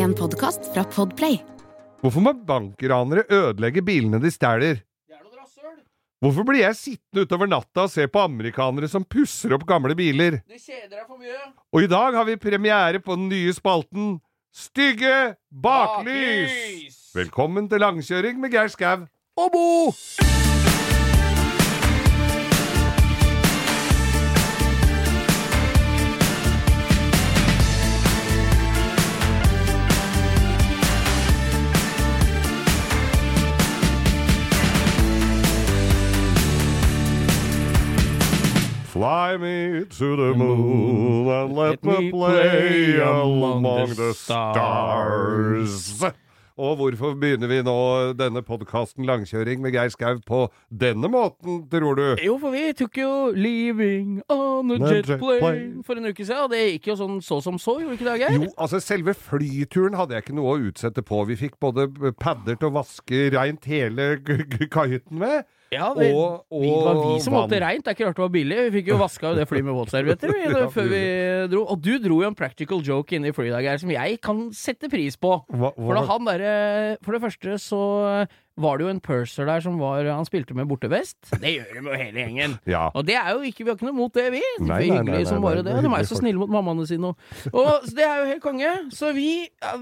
En podkast fra Podplay. Hvorfor må bankranere ødelegge bilene de stjeler? Hvorfor blir jeg sittende utover natta og se på amerikanere som pusser opp gamle biler? Du kjeder deg for mye. Og i dag har vi premiere på den nye spalten Stygge baklys! Baklys! Velkommen til langkjøring med Geir Skau. Og Bo! Fly me to the moon and let me play among the stars. Og hvorfor begynner vi nå denne podkasten Langkjøring med Geir Skau på denne måten, tror du? Jo, for vi tok jo 'Leaving on a jet jet plane' plane. for en uke siden, og det gikk jo sånn så som så, gjorde ikke det, Geir? Jo, altså selve flyturen hadde jeg ikke noe å utsette på. Vi fikk både padder til å vaske reint hele kahytten med. Ja, det, og- vi var vi som holdt måtte reint. Det er ikke rart det var billig. Vi fikk jo vaska det flyet med våtservietter før vi dro. Og du dro jo en practical joke inne i flyet i dag, som jeg kan sette pris på. Hva, For, da han der, for det første så var det jo en purser der som var Han spilte med bortevest. Det gjør de jo hele gjengen. Ja. Og det er jo ikke, vi har ikke noe mot det, vi. Det Nei, er nei, nei, som bare det. De er jo så snille mot mammaene sine og, og så Det er jo helt konge. Så vi,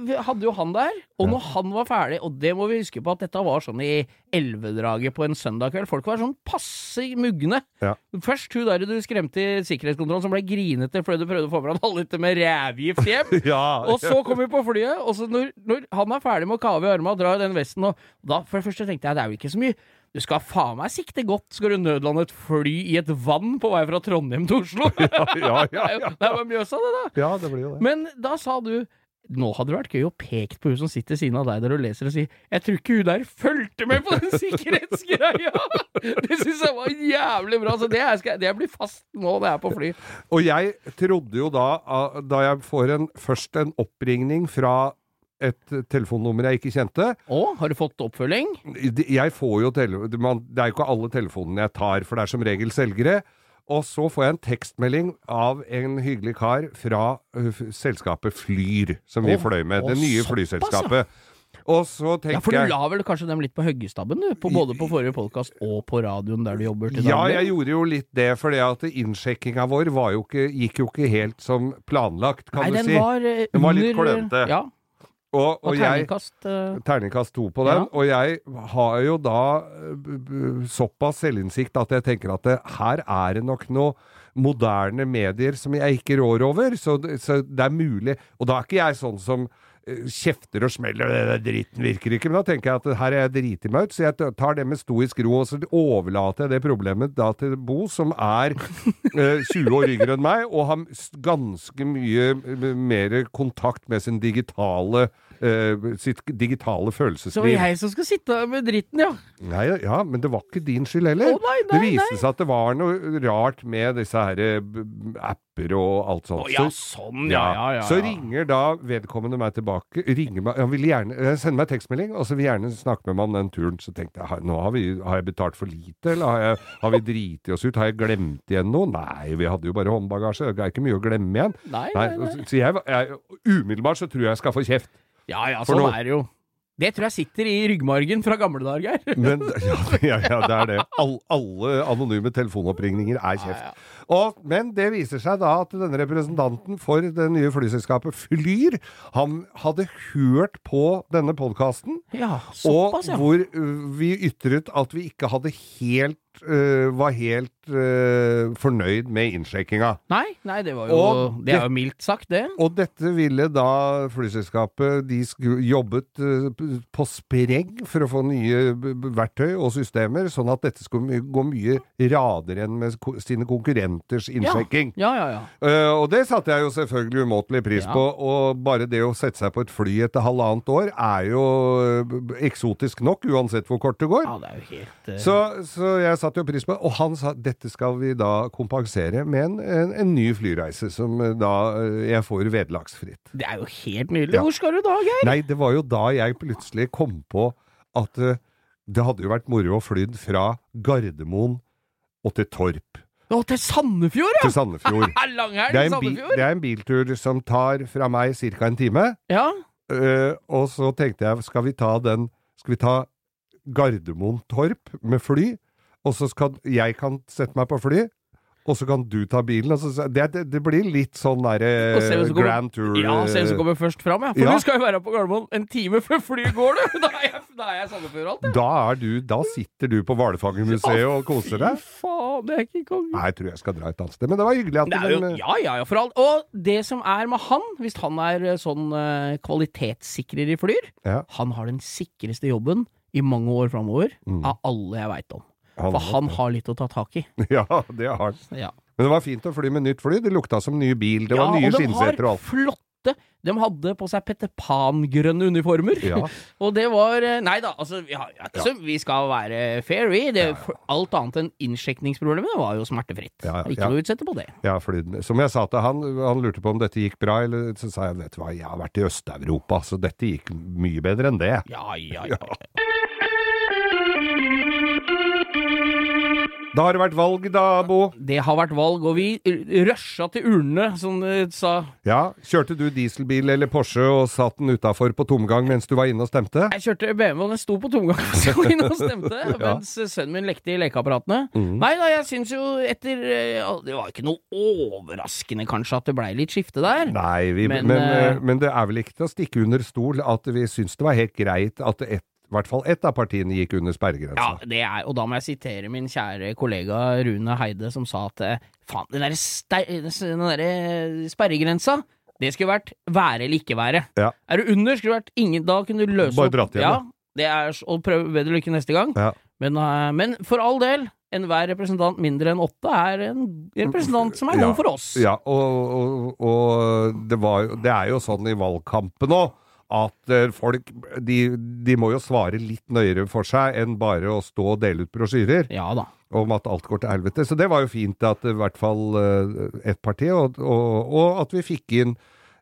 vi hadde jo han der. Og når han var ferdig, og det må vi huske på at dette var sånn i elvedraget på en søndag kveld, folk var sånn passe mugne. Ja. Først hun der du skremte i sikkerhetskontrollen som ble grinete fordi du prøvde å få fram halvliter med rævgift hjem. Ja, Og så kom vi på flyet, og så når, når han er ferdig med å kave i armene og dra i den vesten, og da for det første tenkte jeg det er jo ikke så mye. Du skal faen meg sikte godt. Skal du nødlande et fly i et vann på vei fra Trondheim til Oslo? ja, ja, jo- ja. det jo Mjøsa, det, da. ja, det blir jo det. Men da sa du nå hadde det vært gøy å peke på hun som sitter ved siden av deg der og leser og sier 'Jeg tror ikke hun der fulgte med på den sikkerhetsgreia'! Det syns jeg var jævlig bra. Så det, skal, det blir fast nå når jeg er på fly. Og jeg trodde jo da, ah, da jeg får en, først en oppringning fra et telefonnummer jeg ikke kjente Å, har du fått oppfølging? Jeg får jo tele... Man, det er jo ikke alle telefonene jeg tar, for det er som regel selgere. Og så får jeg en tekstmelding av en hyggelig kar fra uh, selskapet Flyr, som vi Å, fløy med. å, Det nye flyselskapet. Og så tenker Ja, for du la vel kanskje dem litt på høggestabben, du? På, både på forrige podkast og på radioen der du jobber til Ja, jeg gjorde jo litt det, for det at innsjekkinga vår var jo ikke, gikk jo ikke helt som planlagt, kan Nei, du si. var under Den var litt klønete. Ja, og, og og terningkast eh, Terningkast to på den. Ja. Og jeg har jo da eh, såpass selvinnsikt at jeg tenker at det, her er det nok noe moderne medier som jeg ikke rår over. Så, så det er mulig. Og da er ikke jeg sånn som eh, kjefter og smeller, det der dritten virker ikke. Men da tenker jeg at her er jeg driti meg ut, så jeg tar det med stoisk ro. Og så overlater jeg det problemet da til Bo, som er eh, 20 år yngre enn meg, og har ganske mye eh, mer kontakt med sin digitale eh, sitt digitale Så følelsesliv. var jeg som skulle sitte med dritten, ja. Nei, ja, men det var ikke din skyld heller. Oh, nei, det viste nei. seg at det var noe rart med disse her eh, b- b- og alt sånt. Oh, ja, Så- sånn, ja, ja, ja. Så ringer da vedkommende meg tilbake. Ringer meg, han ville gjerne eh, sende meg tekstmelding, og så vil gjerne snakke med meg om den turen. Så tenkte jeg, nå har, vi, har jeg betalt for lite, eller har, jeg, har vi driti oss ut? Har jeg glemt igjen noe? Nei, vi hadde jo bare håndbagasje, det er ikke mye å glemme igjen. Nei, nei, nei. Så jeg, jeg, umiddelbart så tror jeg jeg skal få kjeft. Ja ja, sånn er det jo. Det tror jeg sitter i ryggmargen fra gamle dager, Men, ja, ja, ja, det er det. All, alle anonyme telefonoppringninger er kjeft. Og, men det viser seg da at denne representanten for det nye flyselskapet Flyr, han hadde hørt på denne podkasten, Ja, såpass, ja. hvor vi ytret at vi ikke hadde helt ø, var helt uh, fornøyd med innsjekkinga. Nei, nei, det var jo Og Det er jo mildt sagt, det. Og dette ville da flyselskapet De jobbet uh, på spreng for å få nye verktøy og systemer, sånn at dette skulle gå mye radere enn med ko- sine konkurrenters innsjekking. Ja, ja, ja. Eh, og det satte jeg jo selvfølgelig umåtelig pris Ja. på, og bare det å sette seg på et fly etter halvannet år er jo eksotisk nok, uansett hvor kort det går. Ja, det er jo helt Så, så jeg satte jo pris på det. Og han sa dette skal vi da kompensere med en, en, en ny flyreise, som eh, da eh, jeg får vederlagsfritt. Det er jo helt nydelig. Ja. Hvor skal du da, Geir? Nei, det var jo da jeg plutselig kom på at uh, det hadde jo vært moro å flydd fra Gardermoen og til Torp. Å, til Sandefjord, ja! Til Sandefjord. Langhelg Det er, en Sandefjord? det er en biltur som tar fra meg ca. en time. Ja. Uh, og så tenkte jeg, skal vi ta den Skal vi ta Gardermoen Torp med fly? Og så skal jeg kan sette meg på fly, og så kan du ta bilen. Altså, det, det, blir litt sånn derre som kommer- Grand Tour Ja, se hvem som eh, kommer først fram, ja. For Ja. du skal jo være på Gardermoen en time før flyet går, du! Da er jeg, da er jeg Sandefjord alt, jeg. Da, er du, da sitter du på Hvalfangermuseet og koser deg. Fy faen, det er ikke konge. Nei, jeg tror jeg skal dra et annet sted. Men det var hyggelig at Det jo, ja, ja, ja, for alt. Og det som er med han, hvis han er eh, sånn eh, kvalitetssikrer i flyer, Ja. han har den sikreste jobben i mange år framover Mm. av alle jeg veit om. Han For han har litt å ta tak i. Ja, det har han. Ja. Men det var fint å fly med nytt fly. Det lukta som ny bil. Det var ja, nye skinnseter og har alt. flotte De hadde på seg Petter Pan-grønne uniformer. Ja. Og det var eh, Nei da, altså, vi, har, altså, vi skal være fair vi. Det, Alt annet enn innsjekningsproblemet var jo smertefritt. Ikke noe å utsette på det. Ja, fordi, som jeg sa til han, han lurte på om dette gikk bra, eller så sa jeg vet du hva, jeg har vært i Øst-Europa, så dette gikk mye bedre enn det. Ja, ja, ja. Da har det vært valg da, Bo. Det har vært valg, og vi rusha til urnene, som du sa. Ja, kjørte du dieselbil eller Porsche og satt den utafor på tomgang mens du var inne og stemte? Jeg kjørte BMW, og den sto på tomgang mens jeg var inne og stemte, mens sønnen min lekte i lekeapparatene. Mm. Nei da, jeg syns jo etter eh, Det var ikke noe overraskende, kanskje, at det blei litt skifte der. Nei, vi, men, Men, men, eh, men det er vel ikke til å stikke under stol at vi syns det var helt greit at et, i hvert fall ett av partiene gikk under sperregrensa. Ja, det er, og da må jeg sitere min kjære kollega Rune Heide, som sa at eh, faen, den derre ster- sperregrensa, det skulle vært være eller ikke være. Ja. Er du under, skulle det vært ingen Da kunne du løse Bare dratt igjen, Ja, det er å prøve bedre lykke neste gang. Ja. Men, eh, men for all del, enhver representant mindre enn åtte er en representant som er Ja. for oss. Ja, og, og, og det, var, det er jo sånn i valgkampen òg at eh, folk de, de må jo svare litt nøyere for seg enn bare å stå og dele ut brosjyrer Ja da. om at alt går til helvete. Så det var jo fint at i hvert fall eh, ett parti, og, og, og at vi fikk inn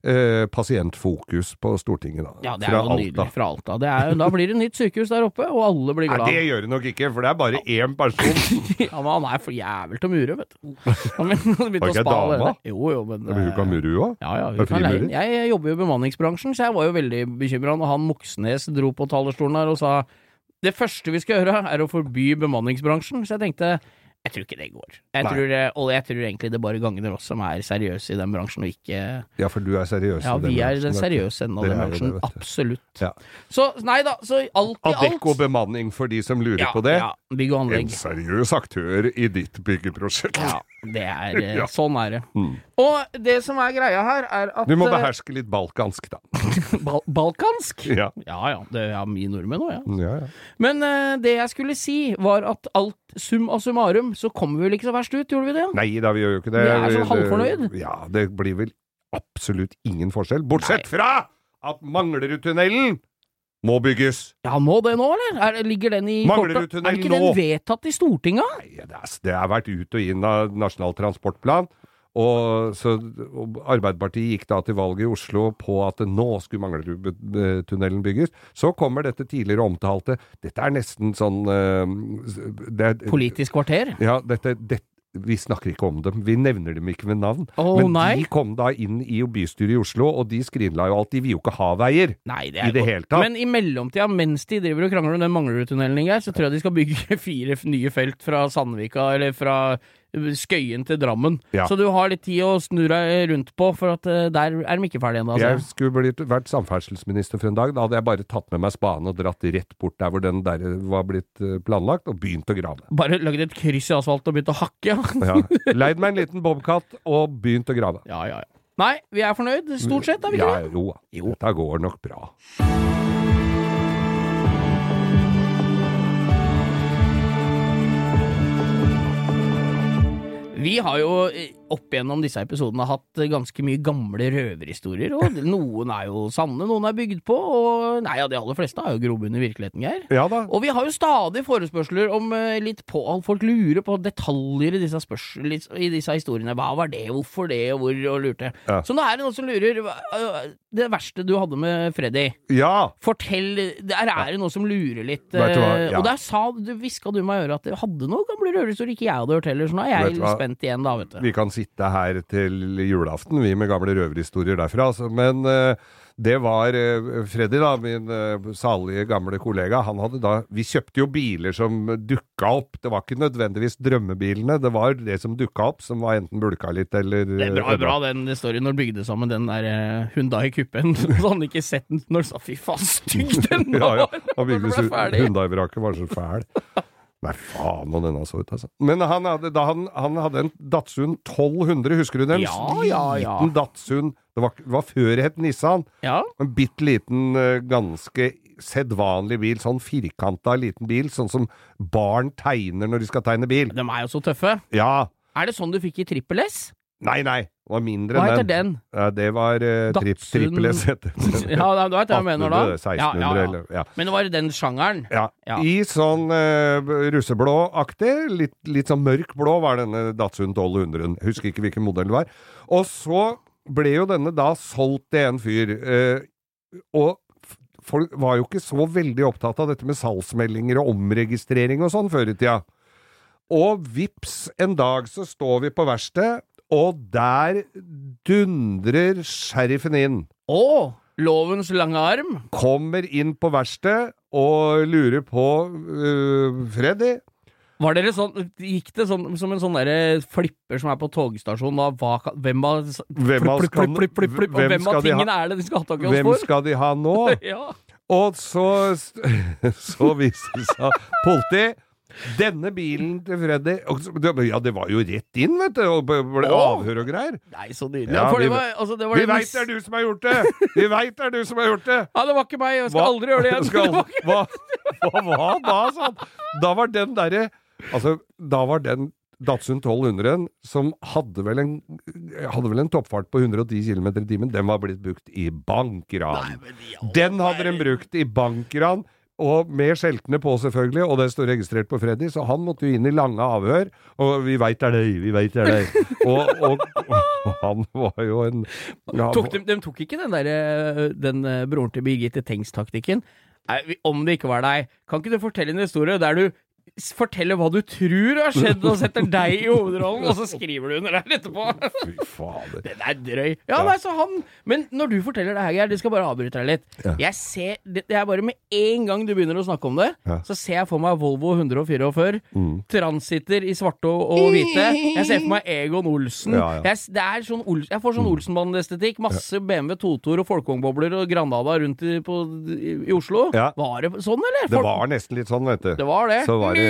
eh, pasientfokus på Stortinget, da. Ja, det er Fra jo Alta. nydelig fra Alta. Er, da blir det nytt sykehus der oppe, og alle blir Nei, glad. det gjør det nok ikke, for det er bare én person. Ja, men han er for jævel til å mure, vet du. Han begynte å spa? Jo, jo, men Men hun kan mure, hun òg. Ja, ja, hun kan leie. Jeg jobber jo i bemanningsbransjen, så jeg var jo veldig bekymra når han Moxnes dro på talerstolen her og sa det første vi skal gjøre, er å forby bemanningsbransjen. Så jeg tenkte jeg tror ikke det går. Jeg tror, eh, og jeg tror egentlig det bare gagner oss som er seriøse i den bransjen, og ikke Ja, for du er seriøs. Ja, i den vi er den seriøse enden av den bransjen. Absolutt. Ja. Så nei da, så alt i alt Adecco bemanning for de som lurer ja, på det. Ja, bygg og En seriøs aktør i ditt byggeprosjekt. Ja, det er eh, Ja. Sånn er det. Mm. Og det som er greia her, er at Du må eh, beherske litt balkansk, da. Bal balkansk? Ja. Ja ja, det er mye nordmenn òg, ja. Ja, ja. Men uh, det jeg skulle si, var at alt sum og summarum, så kommer vi vel ikke så verst ut, gjorde vi det? Nei da, vi gjør jo ikke det. Vi er sånn halvfornøyd. Ja, det blir vel absolutt ingen forskjell. Bortsett fra at Manglerudtunnelen må bygges! Ja, må det nå, eller? Er, ligger den i Mangler kortet? Er ikke nå? den vedtatt i Stortinget? Nei, det, er, det har vært ut og inn av Nasjonal transportplan. Og, så, og Arbeiderpartiet gikk da til valget i Oslo på at nå skulle Manglerudtunnelen bygges. Så kommer dette tidligere omtalte Dette er nesten sånn uh, det, Politisk kvarter? Ja, dette, det, vi snakker ikke om dem. Vi nevner dem ikke ved navn. Oh, Men nei. de kom da inn i bystyret i Oslo, og de skrinla jo alt. De vil jo ikke ha veier. Nei, det I det godt. hele tatt. Men i mellomtida, mens de driver og krangler om den Manglerudtunnelen, så tror jeg de skal bygge fire nye felt fra Sandvika, eller fra Skøyen til Drammen. Ja. Så du har litt tid å snu deg rundt på, for at uh, der er de ikke ferdige ennå. Jeg Altså. skulle blitt, vært samferdselsminister for en dag. Da hadde jeg bare tatt med meg spaden og dratt rett bort der hvor den der var blitt eh, planlagt, og begynt å grave. Bare lagd et kryss i asfalten og begynt å hakke, ja. Leid meg en liten bobkatt og begynt å grave. ja, ja, ja. Nei, vi er fornøyd, stort sett, er vi ikke ja, det? Jo, Jo. dette går nok bra. Vi har jo eh, opp gjennom disse episodene hatt ganske mye gamle røverhistorier, og noen er jo sanne, noen er bygd på, og nei, ja, de aller fleste har jo grobunn i virkeligheten, Geir. Ja da. Og vi har jo stadig forespørsler om eh, litt på Folk lurer på detaljer i disse, i disse historiene. Hva var det, hvorfor det, og hvor, og lurte. Ja. Så nå er det noen som lurer. øh, Det verste du hadde med Freddy. Ja! Fortell Der er det noen som lurer litt. Eh, ja. Og der sa du, hviska du meg i øret at det hadde noen gamle røverhistorier ikke jeg hadde hørt heller, så nå er jeg litt spent igjen, da, vet du. Vi kan sitte her til julaften, vi med gamle røverhistorier derfra. Altså. Men eh, det var eh, Freddy, da, min eh, salige gamle kollega. Han hadde da Vi kjøpte jo biler som dukka opp. Det var ikke nødvendigvis drømmebilene, det var det som dukka opp, som var enten bulka litt eller Det er bra, bra den storyen når du bygde sammen den der Hundai Kuppen. Så hadde han ikke sett den når han sa 'fy faen, stygg den var'! Ja, ja. Han bygde. Hundai-vraket var så fæl. Nei, faen hva denne så ut, altså. Men han hadde, han, han hadde en Datsun 1200, husker du den? Ja, ja, ja. Liten Datsun. Det var, det var før det het Nissan. Ja, En bitte liten, eh, ganske sedvanlig bil. Sånn firkanta liten bil, sånn som barn tegner når de skal tegne bil. de er jo så tøffe. Ja. Er det sånn du fikk i Trippel S? Nei, nei. Det var mindre Hva heter den? Ja, det var uh, tri trippel S. heter. Ja, du vet hva jeg mener da? 1600 Ja, ja, ja. eller ja. Men det var i den sjangeren. Ja. I sånn uh, russeblå-aktig, litt, litt sånn mørk blå var denne Datsun 1200. Jeg husker ikke hvilken modell det var. Og så ble jo denne da solgt til en fyr. Uh, og folk var jo ikke så veldig opptatt av dette med salgsmeldinger og omregistrering og sånn før i tida. Og vips, en dag så står vi på verksted, og der dundrer sheriffen inn Å! Lovens lange arm. kommer inn på verkstedet og lurer på uh, Freddy. Var dere sånn, Gikk det sånn som en sånn flipper som er på togstasjonen? Da, hva, hvem av Hvem av hvem hvem tingene er det de skal ha tak i oss Hvem for? skal de ha nå? Ja. Og så, så viser det seg politi. Denne bilen til Freddy Ja, det var jo rett inn, vet du, og ble avhør og greier. Nei, så nydelig. Ja, vi- det var, altså, det var Vi veit det er du som har gjort det! Vi veit det er du som har gjort det! Ja, det var ikke meg. Jeg skal Hva- aldri gjøre det igjen. Skal, ikke- hva, hva da, han? Da var den derre Altså, da var den Datsun 1200 som hadde vel en, hadde vel en toppfart på 110 km i timen, den var blitt brukt i bankran. Den hadde den brukt i bankran. Og med skjeltene på, selvfølgelig, og det står registrert på Freddy, så han måtte jo inn i lange avhør. Og 'vi veit det er deg, vi veit det er deg'. Og, og, og han var jo en ja, Tok de, de tok ikke den der, den eh, broren til Birgitte Tengs-taktikken. Nei, Om det ikke var deg, kan ikke du fortelle en historie der du forteller hva du tror har skjedd, og setter deg i hovedrollen, og så skriver du under der etterpå? Fy fader. Den er drøy. Ja, nei, så han Men når du forteller det her, Geir, du skal bare avbryte deg litt. Ja. Jeg ser Det det er bare med en gang du begynner å snakke om det, Ja. så ser jeg for meg Volvo 144, Mm. Transitter i svarte og, hvite. Jeg ser for meg Egon Olsen. Ja. Jeg, det sånn Ol jeg får sånn Olsenbanden-estetikk. Masse BMW Totor og Folkongbobler og Granada rundt i, på, i, i Oslo. Ja. Var det sånn, eller? Det var nesten litt sånn, vet du. det var det. Så var det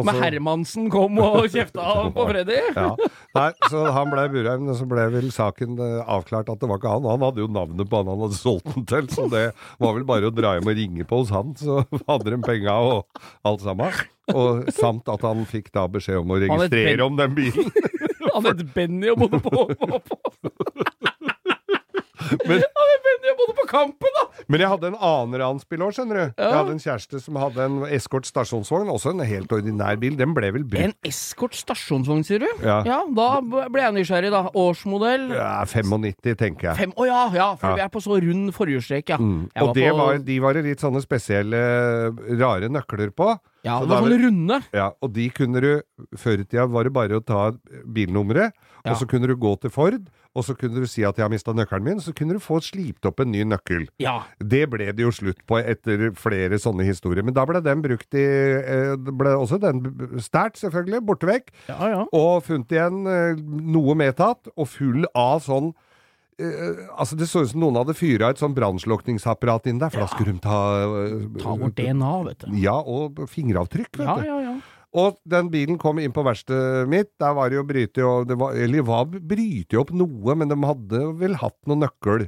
Med Hermansen kom og kjefta på Freddy. Ja. Nei, så han ble Burheim, og så ble vel saken eh, avklart at det var ikke han. Han hadde jo navnet på han han hadde solgt den til, så det var vel bare å dra hjem og ringe på hos han, så hadde de penga og alt sammen. Og samt at han fikk da beskjed om å registrere om den bilen. Han het Benny og bodde på, på, på. Men, ja, det Benny og både på Kampen, da! men jeg hadde en annen ransbil òg, skjønner du. Jeg hadde en kjæreste som hadde en eskort stasjonsvogn, også en helt ordinær bil. Den ble vel brukt En eskort stasjonsvogn, sier du? Ja. da ble jeg nysgjerrig, da. Årsmodell. ja, 95, tenker jeg. Fem Å ja, ja, for Ja. vi er på så rund forhjulstrek, ja. Mm. Og det på- var, de var det litt sånne spesielle, rare nøkler på. Ja, det var sånne runde. Ja, og de kunne du Før i tida var det bare å ta bilnummeret, Ja. og så kunne du gå til Ford, og så kunne du si at 'jeg har mista nøkkelen min', så kunne du få slipt opp en ny nøkkel. Ja. Det ble det jo slutt på etter flere sånne historier, men da ble den brukt i eh, ble også den stært, selvfølgelig, borte vekk, Ja, ja. og funnet igjen eh, noe medtatt, og full av sånn Uh, altså Det så ut som noen hadde fyra et sånn brannslukningsapparat inn der, for da skulle de ta uh, Ta bort DNA, vet du. Ja, og fingeravtrykk, vet Ja, du. ja, ja. Og den bilen kom inn på verkstedet mitt. Der var det jo bryte jo det var, Eller var bryte opp noe, men de hadde vel hatt noen nøkkel.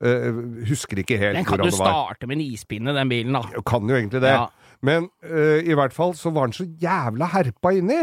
Uh, husker ikke helt hvordan det var. Den kan du starte med en ispinne, den bilen, da. Kan jo egentlig det. Ja. Men uh, i hvert fall så var den så jævla herpa inni.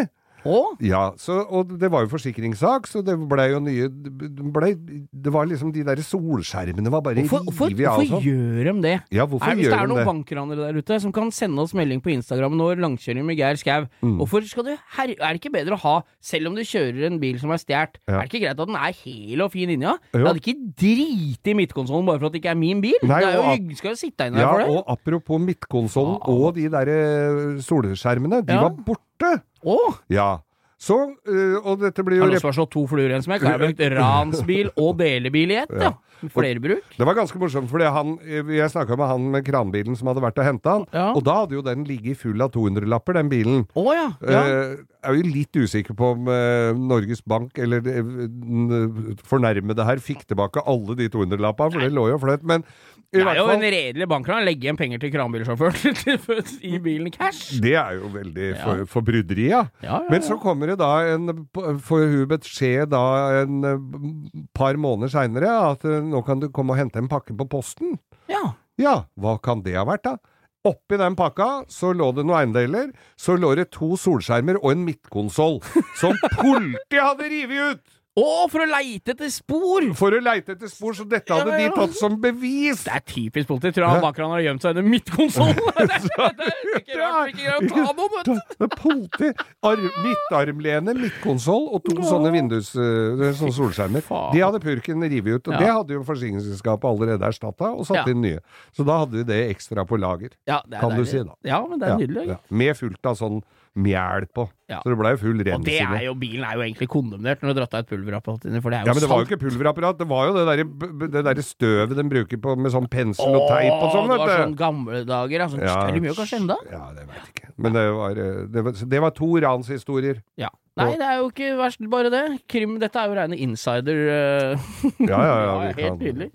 Ja, så, og det var jo forsikringssak, så det ble jo nye ble, det var liksom De der solskjermene var bare Hvorfor, hvorfor, rivet av hvorfor sånn. gjør de det? Ja, hvorfor hvis gjør det er noen bankranere der ute som kan sende oss melding på Instagram når langkjøring med Geir Skau, Mm. hvorfor skal du her, Er det ikke bedre å ha, selv om du kjører en bil som er stjålet, Ja. er det ikke greit at den er hel og fin inni? Ja? Jeg hadde ikke driti i midtkonsollen bare for at det ikke er min bil. Nei, det er jo og at- skal jo sitte inne Ja, der for det. og apropos midtkonsollen og de der eh, solskjermene, de var borte! Å! Ja. Så, øh, og dette blir jo Har også slått to fluer i en smekk. Har brukt ransbil og delebil i ett, ja. Flerbruk. Det var ganske morsomt, fordi han, jeg snakka med han med kranbilen som hadde vært og henta han, Ja. og da hadde jo den ligget full av 200-lapper, den bilen. Oh, ja. ja. Eh, er jo litt usikker på om eh, Norges Bank eller den fornærmede her fikk tilbake alle de 200-lappene, for det lå jo fløtt. Men i Det er jo en redelig bankkran. Legge igjen penger til kranbilsjåføren i bilen cash. Det er jo veldig for, for, forbryderi, ja. Ja, ja, Men så kommer det da en Får hun beskjed da en eh, par måneder seinere at eh, nå kan du komme og hente en pakke på posten. ja. Ja, hva kan det ha vært, da? Oppi den pakka så lå det noen eiendeler. Så lå det to solskjermer og en midtkonsoll som politiet hadde revet ut! Å, for å leite etter spor! For å leite etter spor, så dette hadde Ja, ja. de tatt som bevis! Det er typisk politi. Tror jeg bankeren har gjemt seg under midtkonsollen. er ikke rart vi ikke greier å ta noe, vet du. Politi! Midtarmlene, midtkonsoll og to sånne vindus... øh, sånne solskjermer. De hadde purken revet ut, og Ja. det hadde jo forsikringsselskapet allerede erstatta, og satt Ja. inn nye. Så da hadde vi det ekstra på lager. Ja, er Kan du si, da. Ja, men det er nydelig. Ja, Med fullt av sånn mjæl på. Ja. Så det blei full Og det er jo, bilen er jo egentlig kondemnert når du har dratt av et pulverapparat inni, for det er jo Ja, men det var jo ikke pulverapparat, det var jo det derre det der støvet de bruker på med sånn pensel og teip og sånn, det var sånn gamle dager. Altså, Ja. Er det mye kanskje enda? Ja, det veit ikke. Men det var, eh, det var, det var to ranshistorier. Ja. Nei, det er jo ikke verst bare det. Krim, dette er jo reine insider... eh, Ja, ja, ja. vi helt kan- nydelig.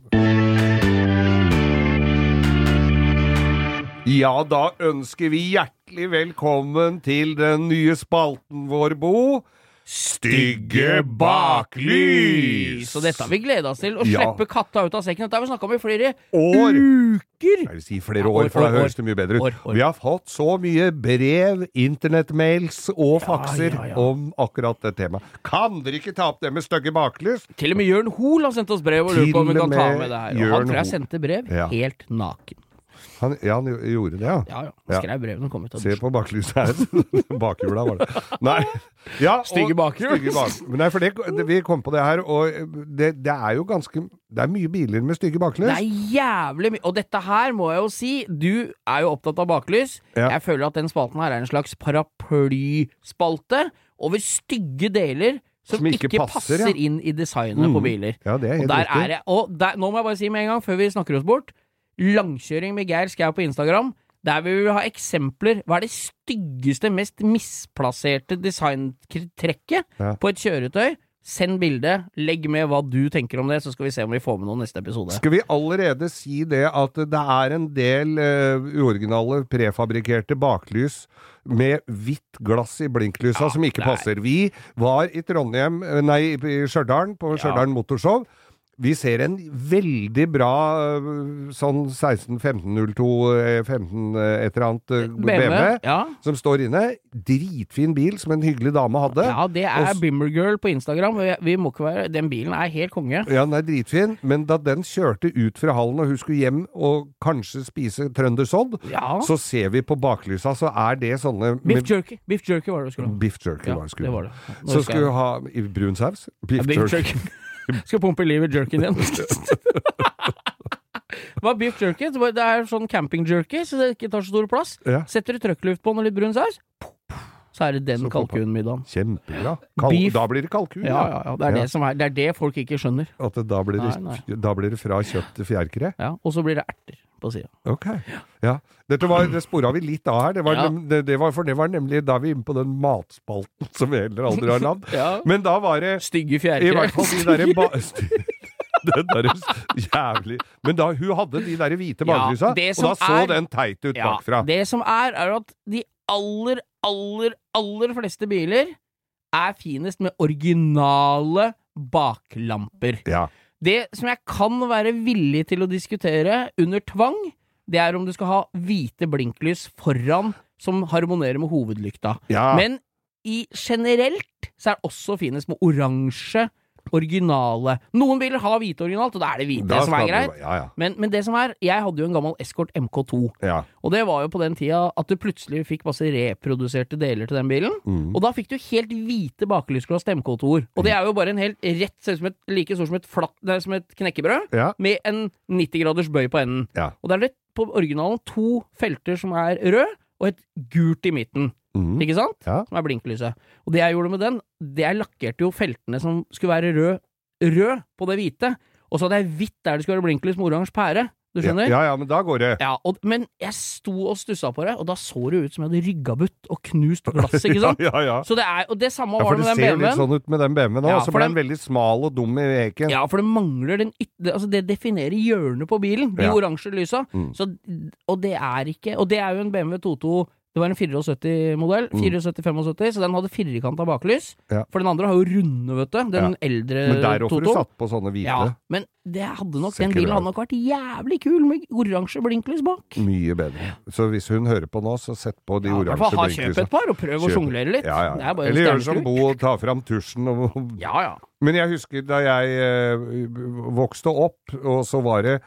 Ja, da ønsker vi hjertelig velkommen til den nye spalten vår, Bo. Stygge baklys! Så dette har vi gleda oss til. Å Ja. slippe katta ut av sekken. Dette har vi snakka om i flere År! uker. Jeg vil si flere Ja, år, for da høres det mye bedre ut. år, år. Vi har fått så mye brev, internettmails og fakser ja, ja. om akkurat det temaet. Kan dere ikke ta opp det med stygge baklys? Til og med Jørn Hoel har sendt oss brev og lurer på om vi kan ta med det her. Og han tror jeg sendte brev helt naken. Han, ja, han gjorde det, ja. Ja, ja. Han skrev brev når han kom ut av Se på baklyset her. Bakhjula var det. Nei. Ja, Stygge bakhjul. Bak. Nei, for det, det, vi kom på det her, og det, det er jo ganske Det er mye biler med stygge baklys. Det er jævlig mye. Og dette her må jeg jo si, du er jo opptatt av baklys. Ja. Jeg føler at den spalten her er en slags paraplyspalte over stygge deler som, Som ikke passer, passer, ja. inn i designet Mm. på biler. Ja, Og der er det Og der, nå må jeg bare si med en gang, før vi snakker oss bort, langkjøring med Geir Skau på Instagram. Der vil vi ha eksempler. Hva er det styggeste, mest misplasserte designtrekket Ja. på et kjøretøy? Send bilde. Legg med hva du tenker om det, så skal vi se om vi får med noe neste episode. Skal vi allerede si det at det er en del uh, uoriginale, prefabrikkerte baklys med hvitt glass i blinklysa Ja, som ikke er- passer? Vi var i Trondheim, eh, nei, i Stjørdal, på Ja. Motorshow. Vi ser en veldig bra eh, sånn 16-1502, eh, 15 eh, et eller annet BMW, Ja. som står inne. Dritfin bil som en hyggelig dame hadde. ja, det er Også, Bimmergirl på Instagram. Vi, vi må ikke være Den bilen er helt konge. Ja, den er dritfin, men da den kjørte ut fra hallen og hun skulle hjem og kanskje spise trøndersodd, Ja. så ser vi på baklysa, så er det sånne Biff jerky. Biff jerky var det du skulle ha. Biff jerky Ja, var det skulle det var det. Nå Så skulle hun du ha i brun saus. Biff Ja, beef jerky. jerky. Skal pumpe liv i jerkyen igjen. Hva er beef jerky? Det er sånn camping-jerky, så det ikke tar så stor plass. Ja. Setter du trøkkluft på den og litt brun saus, så er det den kalkunmiddagen. Kjempebra. Kal Beef- Da blir det kalkun, Ja, ja, ja. Det er, Ja. Det, som er, det er det folk ikke skjønner. At det, da, blir det, Nei, da blir det fra kjøtt til fjærkre. Ja, Og så blir det erter på sida. Ok. Ja. Dette var, det spora vi litt av her. Det var, Ja. det, det var, for det var nemlig da vi inne på den matspalten som vi heller aldri har navn. Ja. Men da var det Stygge I fjærkre. hvert fall de derre ba... Den der jævlig Men da hun hadde de der hvite Ja, og da så er- den teit ut bakfra. det som er, er at de aller, aller, aller fleste biler er finest med originale baklamper. Ja. Det som jeg kan være villig til å diskutere under tvang, det er om du skal ha hvite blinklys foran som harmonerer med hovedlykta. Ja. Men i generelt så er det også finest med oransje originale. Noen biler har hvite originalt, og da er det hvite som er greit. Ja, ja. Men, men det som er, jeg hadde jo en gammel Escort MK2. ja. Og det var jo på den tida at du plutselig fikk masse reproduserte deler til den bilen. Mm. Og da fikk du helt hvite bakelysglass til MK2-er. Og det er jo bare en helt rett, ser ut som et, like stor som et, flatt, er som et knekkebrød, med en 90 graders bøy på enden. Og det er det på originalen to felter som er rød, og et gult i midten. Mhm. ikke sant? Ja. Som er blinklyset. Og det jeg gjorde med den, det jeg lakkerte jo feltene som skulle være rød, rød på det hvite, og så hadde jeg hvitt der det skulle være blinklys med oransje pære. Du skjønner? Ja, ja, men da går det. Ja, og, men jeg sto og stussa på det, og da så det ut som jeg hadde ryggabutt og knust glass, ikke sant? Ja, ja, ja. Så det er, og det samme var det med den BMW Ja, for det ser jo litt sånn ut med den BMW-en òg, Ja, så ble den veldig smal og dum i veken. Ja, for det mangler den ytre Altså, det definerer hjørnet på bilen, de Ja. oransje lysa. Mm. Så, og det er ikke Og det er jo en BMW 22 Det var en 74-modell, 74-75, så den hadde firkanta baklys. Mm. Ja. For den andre har jo runde, vet du. Den eldre Men der får du satt på sånne hvite. Ja, men det hadde nok, den bilen hadde nok vært jævlig kul med oransje blinklys bak. Mye bedre. Så hvis hun hører på nå, så sett på de Ja, oransje fall ha kjøp et par, og prøv å sjonglere litt. Ja, ja, er Eller gjør som Bo og ta fram tusjen og Ja, ja. Men jeg husker da jeg eh, vokste opp, og så var det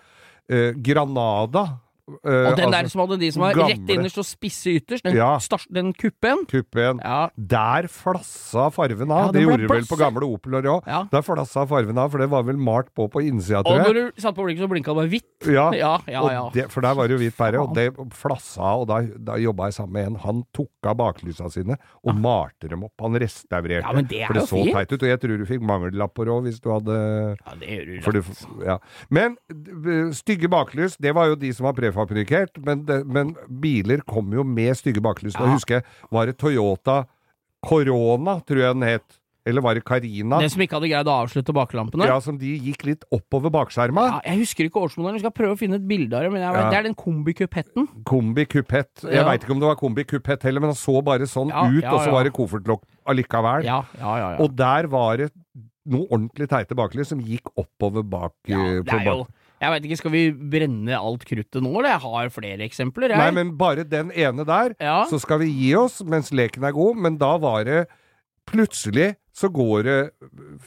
eh, Granada. Eh, Og den der altså, som hadde de som var rett innerst og spisse ytterst, den, Ja. stars- den kuppen. kuppen. Ja, Der flassa farven av. Ja, det gjorde det vel på gamle Opeler òg. ja. Der flassa farven av, for det var vel malt på på innsida, tror jeg. Og når du satt på blinken, så blinka det bare hvitt. Ja, Ja, ja, ja. Og det, for der var det jo hvitt pære, og det flassa og da, da jobba jeg sammen med en. Han tok av baklysa sine og malte dem opp. Han restaurerte. Det for det så fint. teit ut, og jeg tror du fikk mangellapper òg hvis du hadde Ja, det gjør du rett. ja. Men stygge baklys, det var jo de som var prefabrikkert, men, det, men biler kom jo med stygge baklys. Nå Ja. husker jeg, var det Toyota Corona, tror jeg den het? Eller var det Carina? Den som ikke hadde greid å avslutte baklampene. Ja, som de gikk litt oppover bakskjerma. Ja, jeg husker ikke årsmodellen, jeg skal prøve å finne et bilde av det. Men vet, Ja. det er den kombikupetten. Kombi kupett. Jeg Ja. veit ikke om det var kombi kupett heller, men han så bare sånn Ja, ut, og så var det koffertlokk allikevel. Ja, ja, ja. ja. Og der var det noe ordentlig teite baklys som gikk oppover bak ja eh, det på jo Jeg veit ikke, skal vi brenne alt kruttet nå, eller? Jeg har flere eksempler, jeg. Nei, men bare den ene der, Ja. så skal vi gi oss mens leken er god, men da var det Plutselig så går det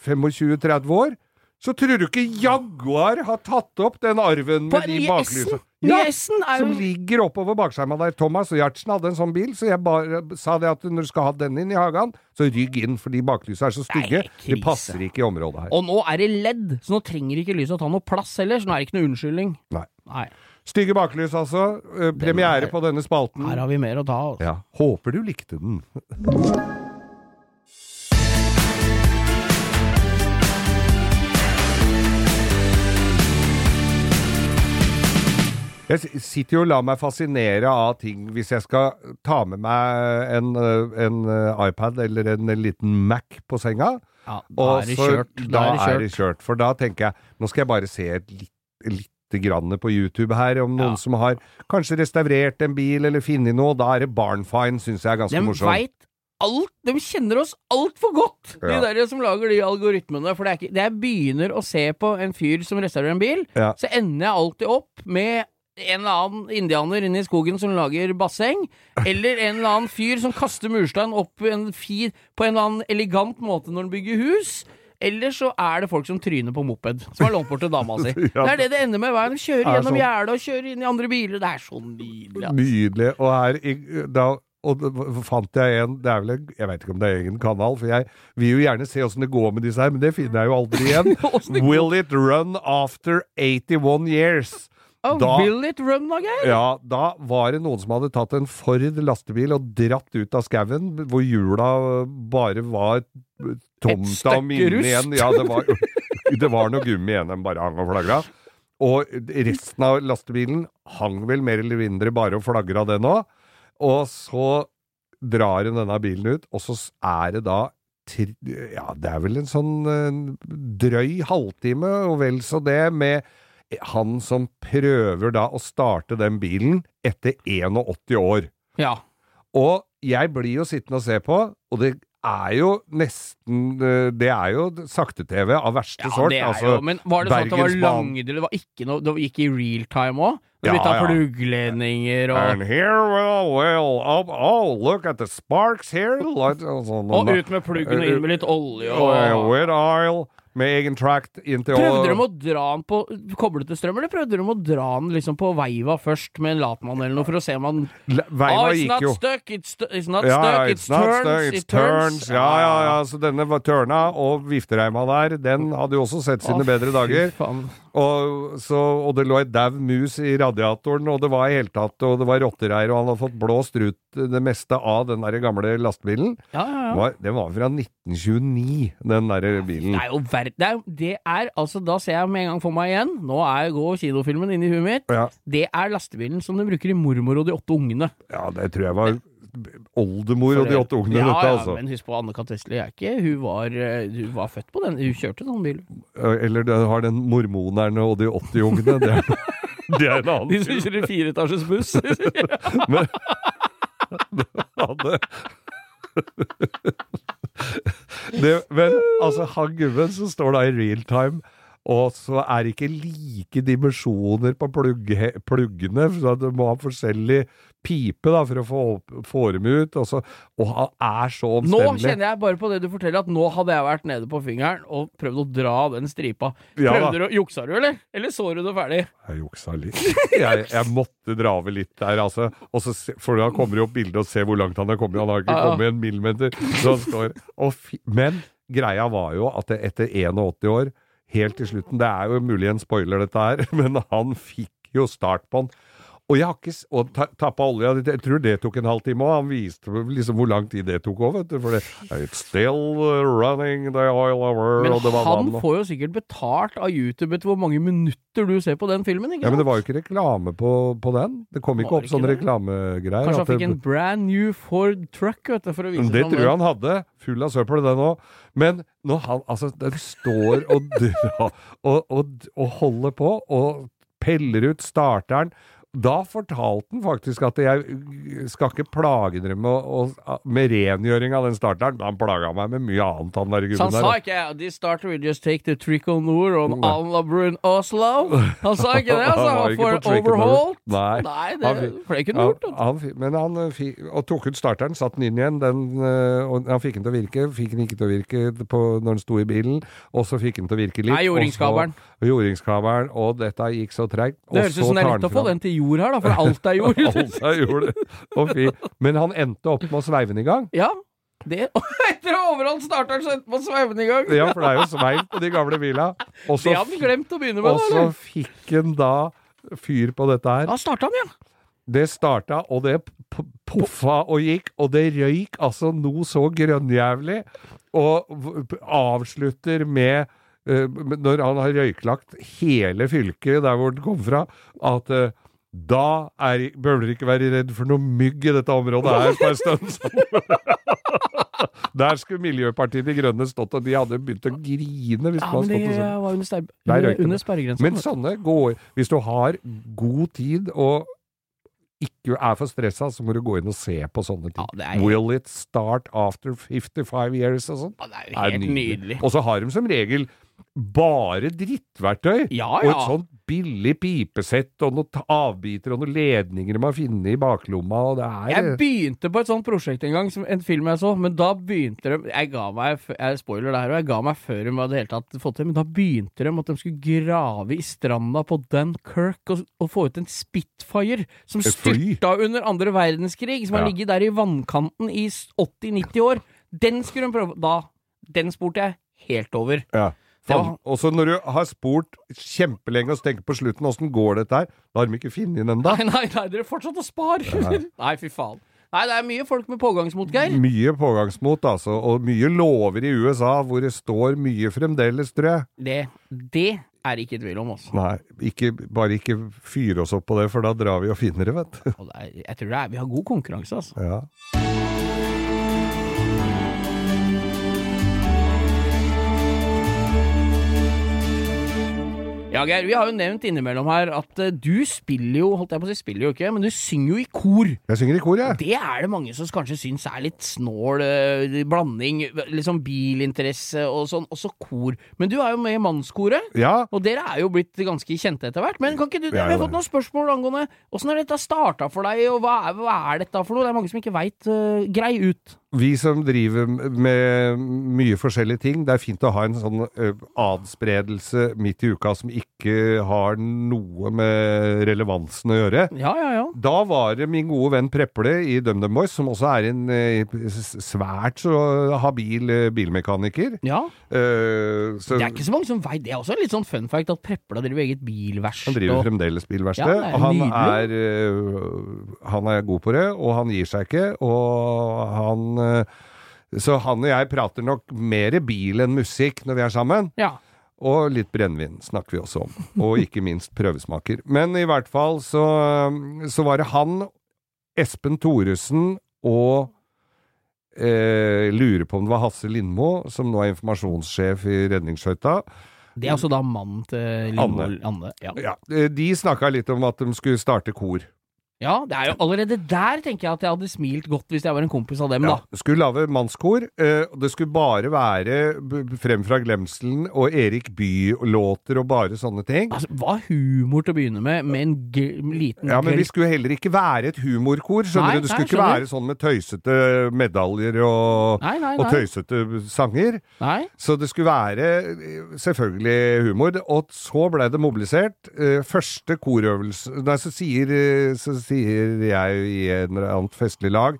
25-30 år, så tror du ikke Jaguar har tatt opp den arven med de baklysa? Ja, er som ligger oppover bakskjerma der. Thomas Gjertsen hadde en sånn bil, så jeg bare sa det at når du skal ha den inn i hagen, så rygg inn, fordi baklysa er så stygge. Nei. De passer ikke i området her. Og nå er det ledd, så nå trenger ikke lyset å ta noe plass heller, så nå er det ikke noe unnskyldning. Nei. Nei. Stygge baklys, altså. Eh, Premiere er- på denne spalten. Her har vi mer å ta av. Ja. Håper du likte den. Jeg sitter jo og lar meg fascinere av ting hvis jeg skal ta med meg en, eh, en eh, iPad eller en liten Mac på senga. Ja, da Og er det kjørt. Da er det kjørt. For da tenker jeg nå skal jeg bare se litt, lite grann på YouTube her om noen Ja. som har kanskje restaurert en bil eller funnet noe. Da er det Barnfine, syns jeg er ganske De morsomt. veit alt. De kjenner oss altfor godt, Ja. de der som lager de algoritmene. For det er ikke Det jeg begynner å se på en fyr som restaurerer en bil, Ja. så ender jeg alltid opp med en eller annen indianer inne i skogen som lager basseng, eller en eller annen fyr som kaster murstein opp en fir på en eller annen elegant måte når han bygger hus. Eller så er det folk som tryner på moped, som har lånt bort til dama si. Ja. Det er det det ender med hver gang. Kjører Er gjennom sånn. gjerdet og kjører inn i andre biler. Det er så nydelig. Altså. Nydelig. Og her da og fant jeg en Det er vel Jeg vet ikke om det er egen kanal, for jeg vil jo gjerne se åssen det går med disse her, men det finner jeg jo aldri igjen. Will it run after 81 years? Oh, Da- Will run, da, Geir? Ja, da var det noen som hadde tatt en Ford lastebil og dratt ut av skauen, hvor hjula bare var tomta og minne igjen. Ja, det var, det var noe gummi igjen, den bare hang og flagra. Og resten av lastebilen hang vel mer eller mindre bare og flagra, den òg. Og så drar hun denne bilen ut, og så er det da Ja, det er vel en sånn eh, drøy halvtime, og vel så det, med han som prøver da å starte den bilen etter 81 år. Ja. Og jeg blir jo sittende og se på, og det er jo nesten eh, Det er jo sakte-TV av verste Ja, sort. det er altså, jo, men var det sånn at det var langdel, det var ikke noe, det gikk i real time òg? Det Ja, ble tatt ja. pluggledninger og And here, well, well, oh, oh, look at the sparks here. Like, og sånn, Og ut med pluggen og inn med litt olje og og oil. Med egen tract inntil Prøvde de å dra den på koblete strøm, eller prøvde de å dra den liksom på veiva først med en latmann eller noe, for å se om han Veiva oh, gikk jo stuck, it's, it's not ja, stuck, it's, it's, not turns, stuck, it it's turns. turns. Ja, ja, ja. Så denne var tørna, og viftereima der, den hadde jo også sett sine oh, bedre dager. Og, så, og det lå et dau mus i radiatoren, og det var i hele tatt, og det var rottereir, og han hadde fått blåst ut det meste av den der gamle lastebilen. Ja, ja, ja. Var, det var fra 1929, den der bilen. Det er jo ver det, er, det er altså Da ser jeg med en gang for meg igjen Nå er går kinofilmen inn i huet mitt. Ja, Det er lastebilen som de bruker i 'Mormor og de åtte ungene'. ja, det tror jeg var oldemor og de åtte ungene, ja, dette, ja, altså. Men husk på, Anne-Kat. Vestli er ikke Hun var, eh, hun var født på den. Hun kjørte sånn bil. Eller du har den mormonerne og de 80 ungene. Det er, det er en annen De som kjører fireetasjes buss. Men hadde det, Men altså, han gubben som står da i real time, og så er det ikke like dimensjoner på plugge, pluggene, så du må ha forskjellig pipe da, for å få, få dem ut, og, så, og han er så omstendelig. Nå kjenner jeg bare på det du forteller, at nå hadde jeg vært nede på fingeren og prøvd å dra den stripa. Ja. Prøvde du, å- Juksa du, eller? Eller så du det ferdig? Jeg juksa litt. Jeg, jeg måtte dra over litt der, altså. Og så for da kommer det opp bilde og ser hvor langt han har kommet. Han har ikke Ja, ja. kommet en millimeter. Så han står, og fi, men greia var jo at etter 81 år, helt til slutten Det er jo mulig en spoiler, dette her, men han fikk jo start på den. Og jeg har ikke Og ta, tappa olja Jeg tror det tok en halvtime òg. Han viste liksom hvor lang tid det tok òg, vet du. For det It's still running the oil over Men og det var han får jo sikkert betalt av YouTube etter hvor mange minutter du ser på den filmen, ikke sant? Ja, men det var jo ikke reklame på, på den. Det kom ikke opp sånne reklamegreier. Kanskje han fikk en brand new Ford truck, vet du, for å vise Det Det tror jeg han hadde. Full av søppel, den òg. Men når han altså Den står og drar og, og, og holder på og peller ut starteren da fortalte han faktisk at jeg skal ikke plage dere med, å- med rengjøring av den starteren. Han plaga meg med mye annet, han der Så gubben han sa ikke ikke This starter will just take the trickle nord on. Alnabrun Oslo. Han sa ikke det, altså. Han på overhaul. Nei. Nei, det, Han ikke for du gjort. han, men han eh, fi, og tok ut starteren, satte den inn igjen. Den, eh, og han fikk den til å virke, fikk den ikke til å virke på, når den sto i bilen. Og så fikk den til å virke litt. Nei, jordingskabelen. Så- og dette gikk så treigt. Det høres ut som det er lett å få den til jord her, da, for alt er jord. Alt er jord. Og fy. Men han endte opp med å sveive den i gang. Ja, det Etter å ha overholdt starteren, så endte man sveiven i gang. Ja, for det er jo sveiv på de gamle bila. Og så Det hadde han glemt å begynne med. og så fikk han da fyr på dette her. Da starta han, ja. Det starta, og det poffa og gikk, og det røyk altså noe så grønnjævlig. Og avslutter med Når han har røyklagt hele fylket der hvor den kom fra, at eh, da er, bør dere ikke være redd for noe mygg i dette området her på en stund. Der skulle Miljøpartiet De Grønne stått, og de hadde begynt å grine hvis Ja, man men det sånn. var under, under, under sperregrensen. Men sånne går Hvis du har god tid og ikke er for stressa, så må du gå inn og se på sånne ting. Ja, er- Will it start after 55 years og sånn? Ja, det er jo Det er helt nydelig. Og så har de som regel bare drittverktøy. Ja, Og et sånt billig pipesett og noen avbiter og noen ledninger man finner i baklomma, og det er Jeg begynte på et sånt prosjekt en gang, som en film jeg så, men da begynte de Jeg ga meg, jeg spoiler det her, og jeg ga meg før de hadde helt tatt fått til, men da begynte de at de skulle grave i stranda på Dunkerque og, og få ut en Spitfire som styrta under andre verdenskrig, som har ligget der i vannkanten i 80-90 år. Den skulle de prøve Da Den spurte jeg helt over. ja. Fan. Og så når du har spurt kjempelenge og tenker på slutten åssen går dette her, da har de ikke funnet den ennå. Nei, nei, nei, dere fortsatte å spare! nei, fy faen. Nei, det er mye folk med pågangsmot, Geir. Mye pågangsmot, altså, og mye lover i USA hvor det står mye fremdeles, tror jeg. Det, det er ikke tvil om, altså. Nei, ikke, bare ikke fyre oss opp på det, for da drar vi og finner det, vet du. Jeg tror det er, vi har god konkurranse, altså. Ja. Ja, Geir, vi har jo nevnt innimellom her at eh, du spiller jo, holdt jeg på å si, spiller jo ikke, men du synger jo i kor. Jeg synger i kor, jeg. Det er det mange som kanskje syns er litt snål uh, blanding, liksom bilinteresse og sånn, også kor. Men du er jo med i mannskoret. Ja. Og dere er jo blitt ganske kjente etter hvert. Men kan ikke du, Vi har fått noen spørsmål angående åssen har dette starta for deg, og hva er, hva er dette for noe? Det er mange som ikke veit. grei ut. Vi som driver med mye forskjellige ting, det er fint å ha en sånn adspredelse midt i uka som ikke har noe med relevansen å gjøre. Ja, ja, ja. Da var det min gode venn Preple i DumDum Boys, som også er en eh, svært så habil eh, bilmekaniker. ja. Uh, så Det er ikke så mange som veit Det er også en litt sånn fun fact at Preple driver eget bilverksted. han driver og- fremdeles bilverksted. Ja, er han, er, eh, han er god på det, og han gir seg ikke. Og han uh, Så han og jeg prater nok mer bil enn musikk når vi er sammen. Ja. Og litt brennevin snakker vi også om. Og ikke minst prøvesmaker. Men i hvert fall så, så var det han, Espen Thoresen og eh, lurer på om det var Hasse Lindmo, som nå er informasjonssjef i Redningsskøyta. Det er altså da mannen til Lindmo Anne. Ja. Ja, eh, de snakka litt om at de skulle starte kor. Ja, det er jo allerede der tenker jeg at jeg hadde smilt godt hvis jeg var en kompis av dem, Ja, da. skulle lage mannskor. eh, det skulle bare være Frem fra glemselen og Erik Bye-låter og bare sånne ting. Altså, Hva humor til å begynne med, med en liten Ja, men vi skulle heller ikke være et humorkor. Skjønner Nei, du? Det skulle nei, ikke være sånn med tøysete medaljer og, Nei, og tøysete sanger. Så det skulle være eh, selvfølgelig humor. Og så ble det mobilisert. Eh, Første korøvelse Nei, så sier, så sier jeg i en eller annen festlig lag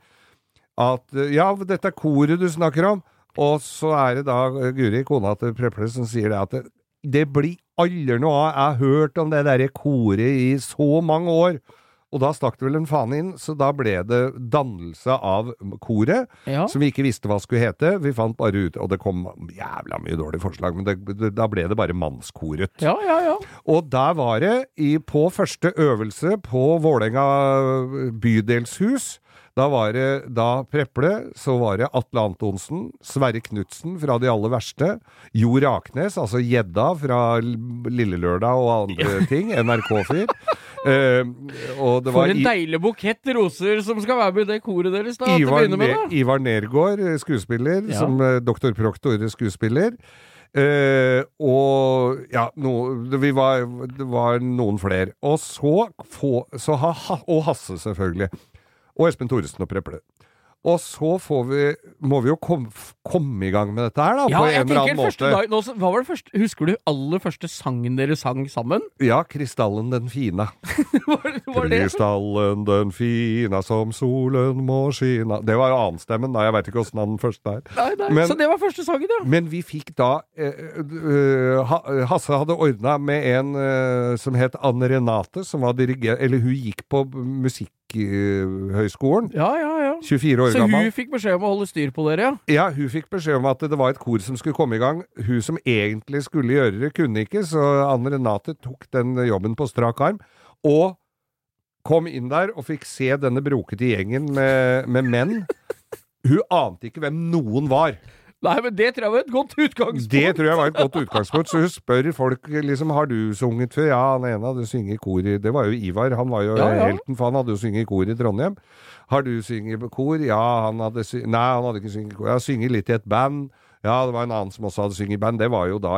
at eh, ja, dette er koret du snakker om. Og så er det da Guri, kona til Preple, som sier det at det, det blir aldri noe av. Jeg har hørt om det derre koret i så mange år. Og da stakk det vel en faen inn, så da ble det dannelse av koret Ja. som vi ikke visste hva skulle hete. Vi fant bare ut Og det kom jævla mye dårlige forslag, men det, det, da ble det bare Mannskoret. ja, ja, ja. Og der var det, i, på første øvelse på Vålerenga bydelshus da var det da Preple, så var det Atle Antonsen, Sverre Knutsen fra De aller verste, Jo Raknes, altså gjedda fra Lillelørdag Lille Lørdag og andre ting, NRK-fyr. Det For en deilig bukett roser som skal være med i det koret deres, da. til å Ivar, med, da. Ivar Nergård, eh, skuespiller, Ja. som eh, doktor Proktor skuespiller. Uh, og ja, no, det, vi var, det var noen flere. Og så, få, så ha, ha, Og Hasse, selvfølgelig. Og Espen Thoresen og Preple. Og så får vi, må vi jo kom, komme i gang med dette her, da, Ja, på en eller annen måte. dag, nå, hva var det første, Husker du aller første sangen dere sang sammen? Ja, Krystallen den fina. var, var det? Den fina som solen må skina Det var jo annenstemmen, da. Jeg veit ikke åssen den første er. Nei, nei. Men- så det var første sangen, ja. Men vi fikk da eh, eh, Ha- Hasse hadde ordna med en eh, som het Anne Renate, som var dirigent Eller hun gikk på Musikkhøgskolen. Ja, ja, ja. 24 år Så gammel. hun fikk beskjed om å holde styr på dere, ja? Ja, hun fikk beskjed om at det var et kor som skulle komme i gang. Hun som egentlig skulle gjøre det, kunne ikke, så Anne Renate tok den jobben på strak arm. Og kom inn der og fikk se denne brokete gjengen med, med menn. Hun ante ikke hvem noen var. Nei, men det tror jeg var et godt utgangspunkt. Det tror jeg var et godt utgangspunkt. Så hun spør folk liksom har du sunget før. Ja, han ene hadde sunget i kor i Det var jo Ivar, han var jo Ja, ja. helten, for han hadde jo sunget i kor i Trondheim. Har du sunget i kor? Ja, han hadde sy Nei, han hadde ikke sunget i kor. Jeg har sunget litt i et band. Ja, det var en annen som også hadde sunget i band. Det var jo da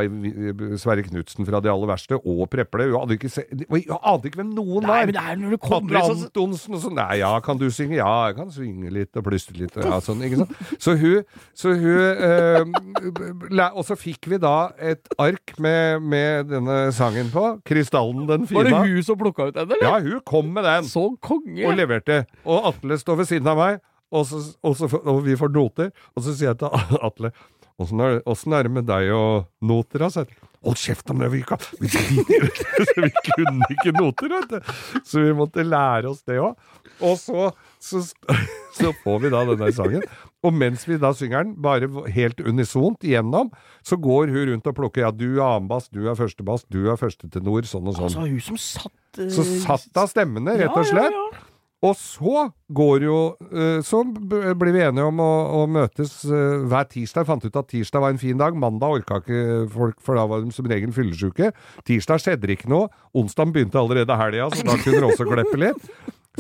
Sverre Knutsen fra De aller verste, og Preple. Hun hadde ikke se ante ikke hvem noen Nei, var. men det er når du Atle kommer sånn Antonsen og sånn. Nei, ja, kan du synge? Ja, jeg kan synge litt og plystre litt. og Ja, sånn, ikke sant? Så hun, så hun eh, Og så fikk vi da et ark med, med denne sangen på. 'Krystallen den Var det hun som plukka ut den, eller? Ja, hun kom med den Så konge! og leverte. Og Atle står ved siden av meg, og, så, og, så, og vi får noter. Og så sier jeg til Atle Åssen er, er det med deg og noter, altså? Hold kjeft om det, vi, kan, vi, vi kunne ikke noter, vet du. Så vi måtte lære oss det òg. Og så, så, så får vi da denne sangen. Og mens vi da synger den, bare helt unisont igjennom, så går hun rundt og plukker. Ja, du er annenbass, du er førstebass, du er førstetenor, sånn og sånn. Altså, hun som satt uh... Så satt av stemmene, rett og slett. Ja, ja, ja. Og så går jo eh, Så blir vi enige om å, å møtes eh, hver tirsdag. Fant ut at tirsdag var en fin dag. Mandag orka ikke folk, for da var de som regel fyllesyke. Tirsdag skjedde det ikke noe. Onsdag begynte allerede helga, så da kunne det også kleppe litt.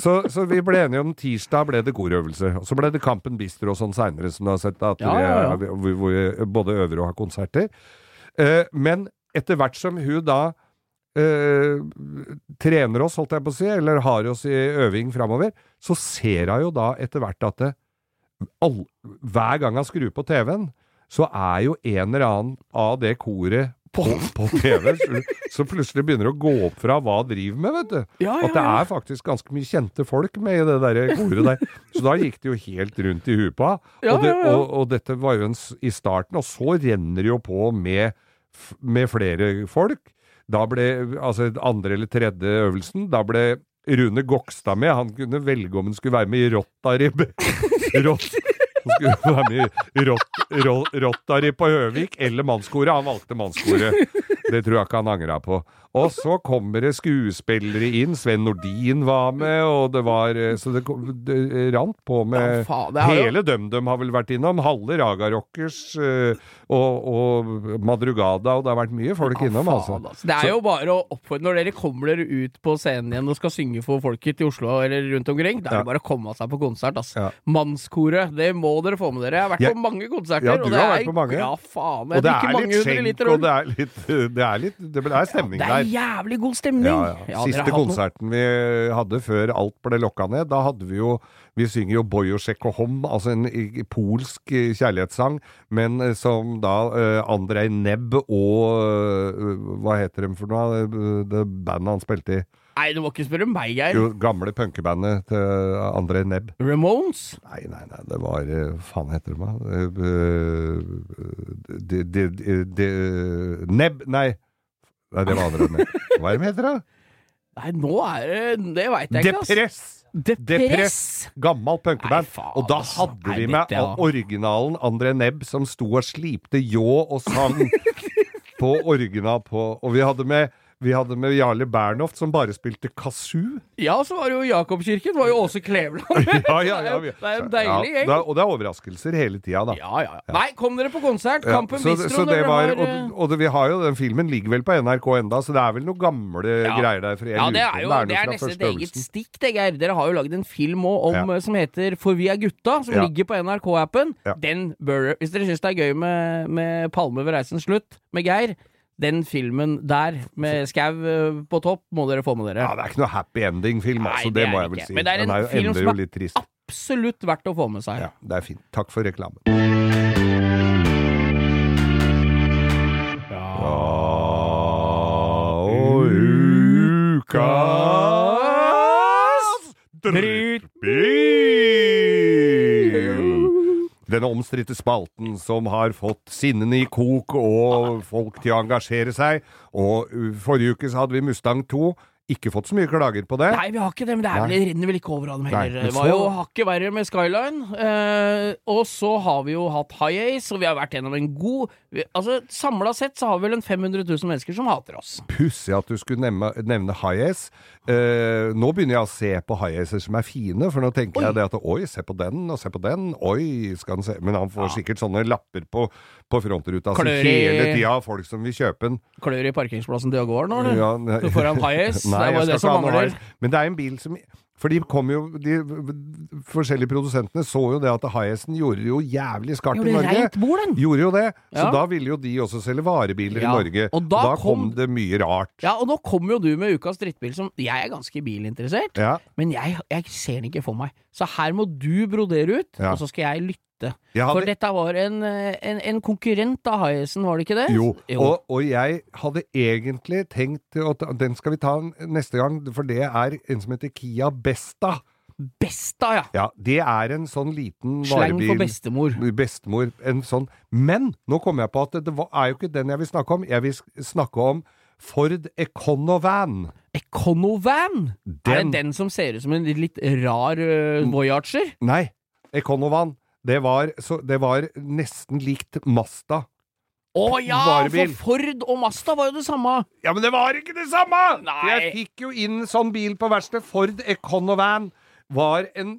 Så, så vi ble enige om tirsdag ble det korøvelse. Og så ble det Kampen Bistro og sånn seinere, som du har sett. At Ja, ja, ja. Vi, hvor vi både øver og har konserter. Eh, men etter hvert som hun da eh, trener oss, holdt jeg på å si, eller har oss i øving framover, så ser hun jo da etter hvert at det, all, hver gang han skrur på TV-en, så er jo en eller annen av det koret på, på TV så- som plutselig begynner å gå opp fra hva driver med, vet du. Ja, ja, At det er faktisk ganske mye kjente folk med i det der koret der. Så da gikk det jo helt rundt i huet på. Ja, og, det, ja, ja. og, og dette var jo en, i starten, og så renner det jo på med, med flere folk. Da ble, altså andre eller tredje øvelsen, da ble Rune Gokstad med. Han kunne velge om han skulle være med i Rottarib. Rott, han skulle være med i rott, på Høvik eller mannskoret. Han valgte mannskoret. Det tror jeg ikke han angra på. Og så kommer det skuespillere inn. Sven Nordin var med, og det var eh, Så det, det rant på med Ja, faen, det Hele DumDum har vel vært innom. Halve Raga Rockers eh, og, og Madrugada, og det har vært mye folk Ja, innom, faen, altså. Det er jo bare å oppfordre Når dere kommer dere ut på scenen igjen og skal synge for folket i Oslo eller rundt omkring, da er Ja. det bare å komme seg på konsert, altså. Ja. Mannskoret, det må dere få med dere. Jeg har vært Ja. på mange konserter. Ja, du og det har er, vært på mange. Ja, faen. Jeg det drikker er mange hundre skjenk, liter og det er litt Det er, litt, det er stemning Det er jævlig god stemning. Ja, ja. Ja, Siste konserten vi hadde før alt ble lokka ned, da hadde vi jo Vi synger jo Bojosjek og Hom, altså en polsk eh, kjærlighetssang, men eh, som da uh, Andrej Nebb og uh, Hva heter de for noe? Det bandet han spilte i. Nei, du må ikke spørre meg, Geir. Jo, gamle punkebandet til André Nebb. Ramones? Nei, nei, nei, det var eh, faen heter det, da? Eh, de- de- de- de- Nebb Nei. Nei, det var andre Nebb. Hva er det de heter, da? Nei, nå er det Det veit jeg ikke, ass. Depress! Depress. Gammel punkeband. Og da altså. hadde Nei, vi med ja. originalen André Nebb som sto og slipte ljå og sang på original på Og vi hadde med vi hadde med Jarle Bernhoft som bare spilte kazoo. Ja, så var det jo Jakobkirken. Det var jo Åse Kleveland med. Ja, ja, ja, Det er en deilig Ja, gjeng. og det er overraskelser hele tida, da. Ja, ja, ja. Nei, kom dere på konsert. Kampen så, Bistro. så det var, og, og det, vi har jo, den filmen ligger vel på NRK enda, så det er vel noen gamle greier der. Ja, det er jo det det er er noe fra nesten et eget stikk, det, Geir. Dere har jo lagd en film om som heter For vi er gutta, som ligger på NRK-appen. Den bør Hvis dere syns det er gøy med, med Palme ved reisens slutt, med Geir, den filmen der, med Skau eh, på topp, må dere få med dere. Ja, det er ikke noe happy ending-film, altså. det Det, må jeg vel ikke. si. Men det er en Den er film som er. Absolutt verdt å få med seg. Ja, det er fint. Takk for reklamen. Ja, og ukas drittbil! Denne omstridte spalten som har fått sinnene i kok og folk til å engasjere seg. Og uh, forrige uke så hadde vi Mustang 2. Ikke fått så mye klager på det. Nei, vi har ikke det, men det, er vel, det renner vel ikke over av dem Nei, heller. men Det var jo hakket verre med Skyline. Eh, og så har vi jo hatt High Ace, og vi har vært gjennom en god vi, Altså, Samla sett så har vi vel en 500 000 mennesker som hater oss. Pussig at du skulle nevne, nevne High-Ace. Eh, nå begynner jeg å se på High-Acer som er fine, for nå tenker Oi. jeg det at oi, se på den, og se på den, oi, skal han se Men han får sikkert sånne lapper på, på frontruta Klør i- hele tida, folk som vil kjøpe den. Klør i parkeringsplassen til Jaguar nå, eller? Ja, ne- Foran High Ace? Nei, det var det som ikke ha noe mangler. Men det er en bil som For de kom jo De forskjellige produsentene så jo det at High-Acen gjorde det jo jævlig skarpt i Norge. bord. Gjorde jo det. Så Ja. da ville jo de også selge varebiler Ja, i Norge. og da kom, kom- det mye rart. Ja, og nå kommer jo du med ukas drittbil som Jeg er ganske bilinteressert, Ja. men jeg, jeg ser den ikke for meg. Så her må du brodere ut, Ja. og så skal jeg lytte. Jeg For dette var en, en, en konkurrent av Hiacen, var det ikke det? Jo, Og, og jeg hadde egentlig tenkt at den skal vi ta neste gang, for det er en som heter Kia Besta. Besta, ja! Ja, det er en sånn liten varebil. for bestemor. Bestemor. En sånn. Men nå kom jeg på at det er jo ikke den jeg vil snakke om. Jeg vil snakke om Ford Econovan. Econovan! Er det den som ser ut som en litt rar uh, Voyager? Nei, Econovan. Det var, så, det var nesten likt Mazda. Å ja! Varebil. For Ford og Mazda var jo det samme! Ja, men det var ikke det samme! Nei. Jeg fikk jo inn sånn bil på verkstedet. Ford Econovan var en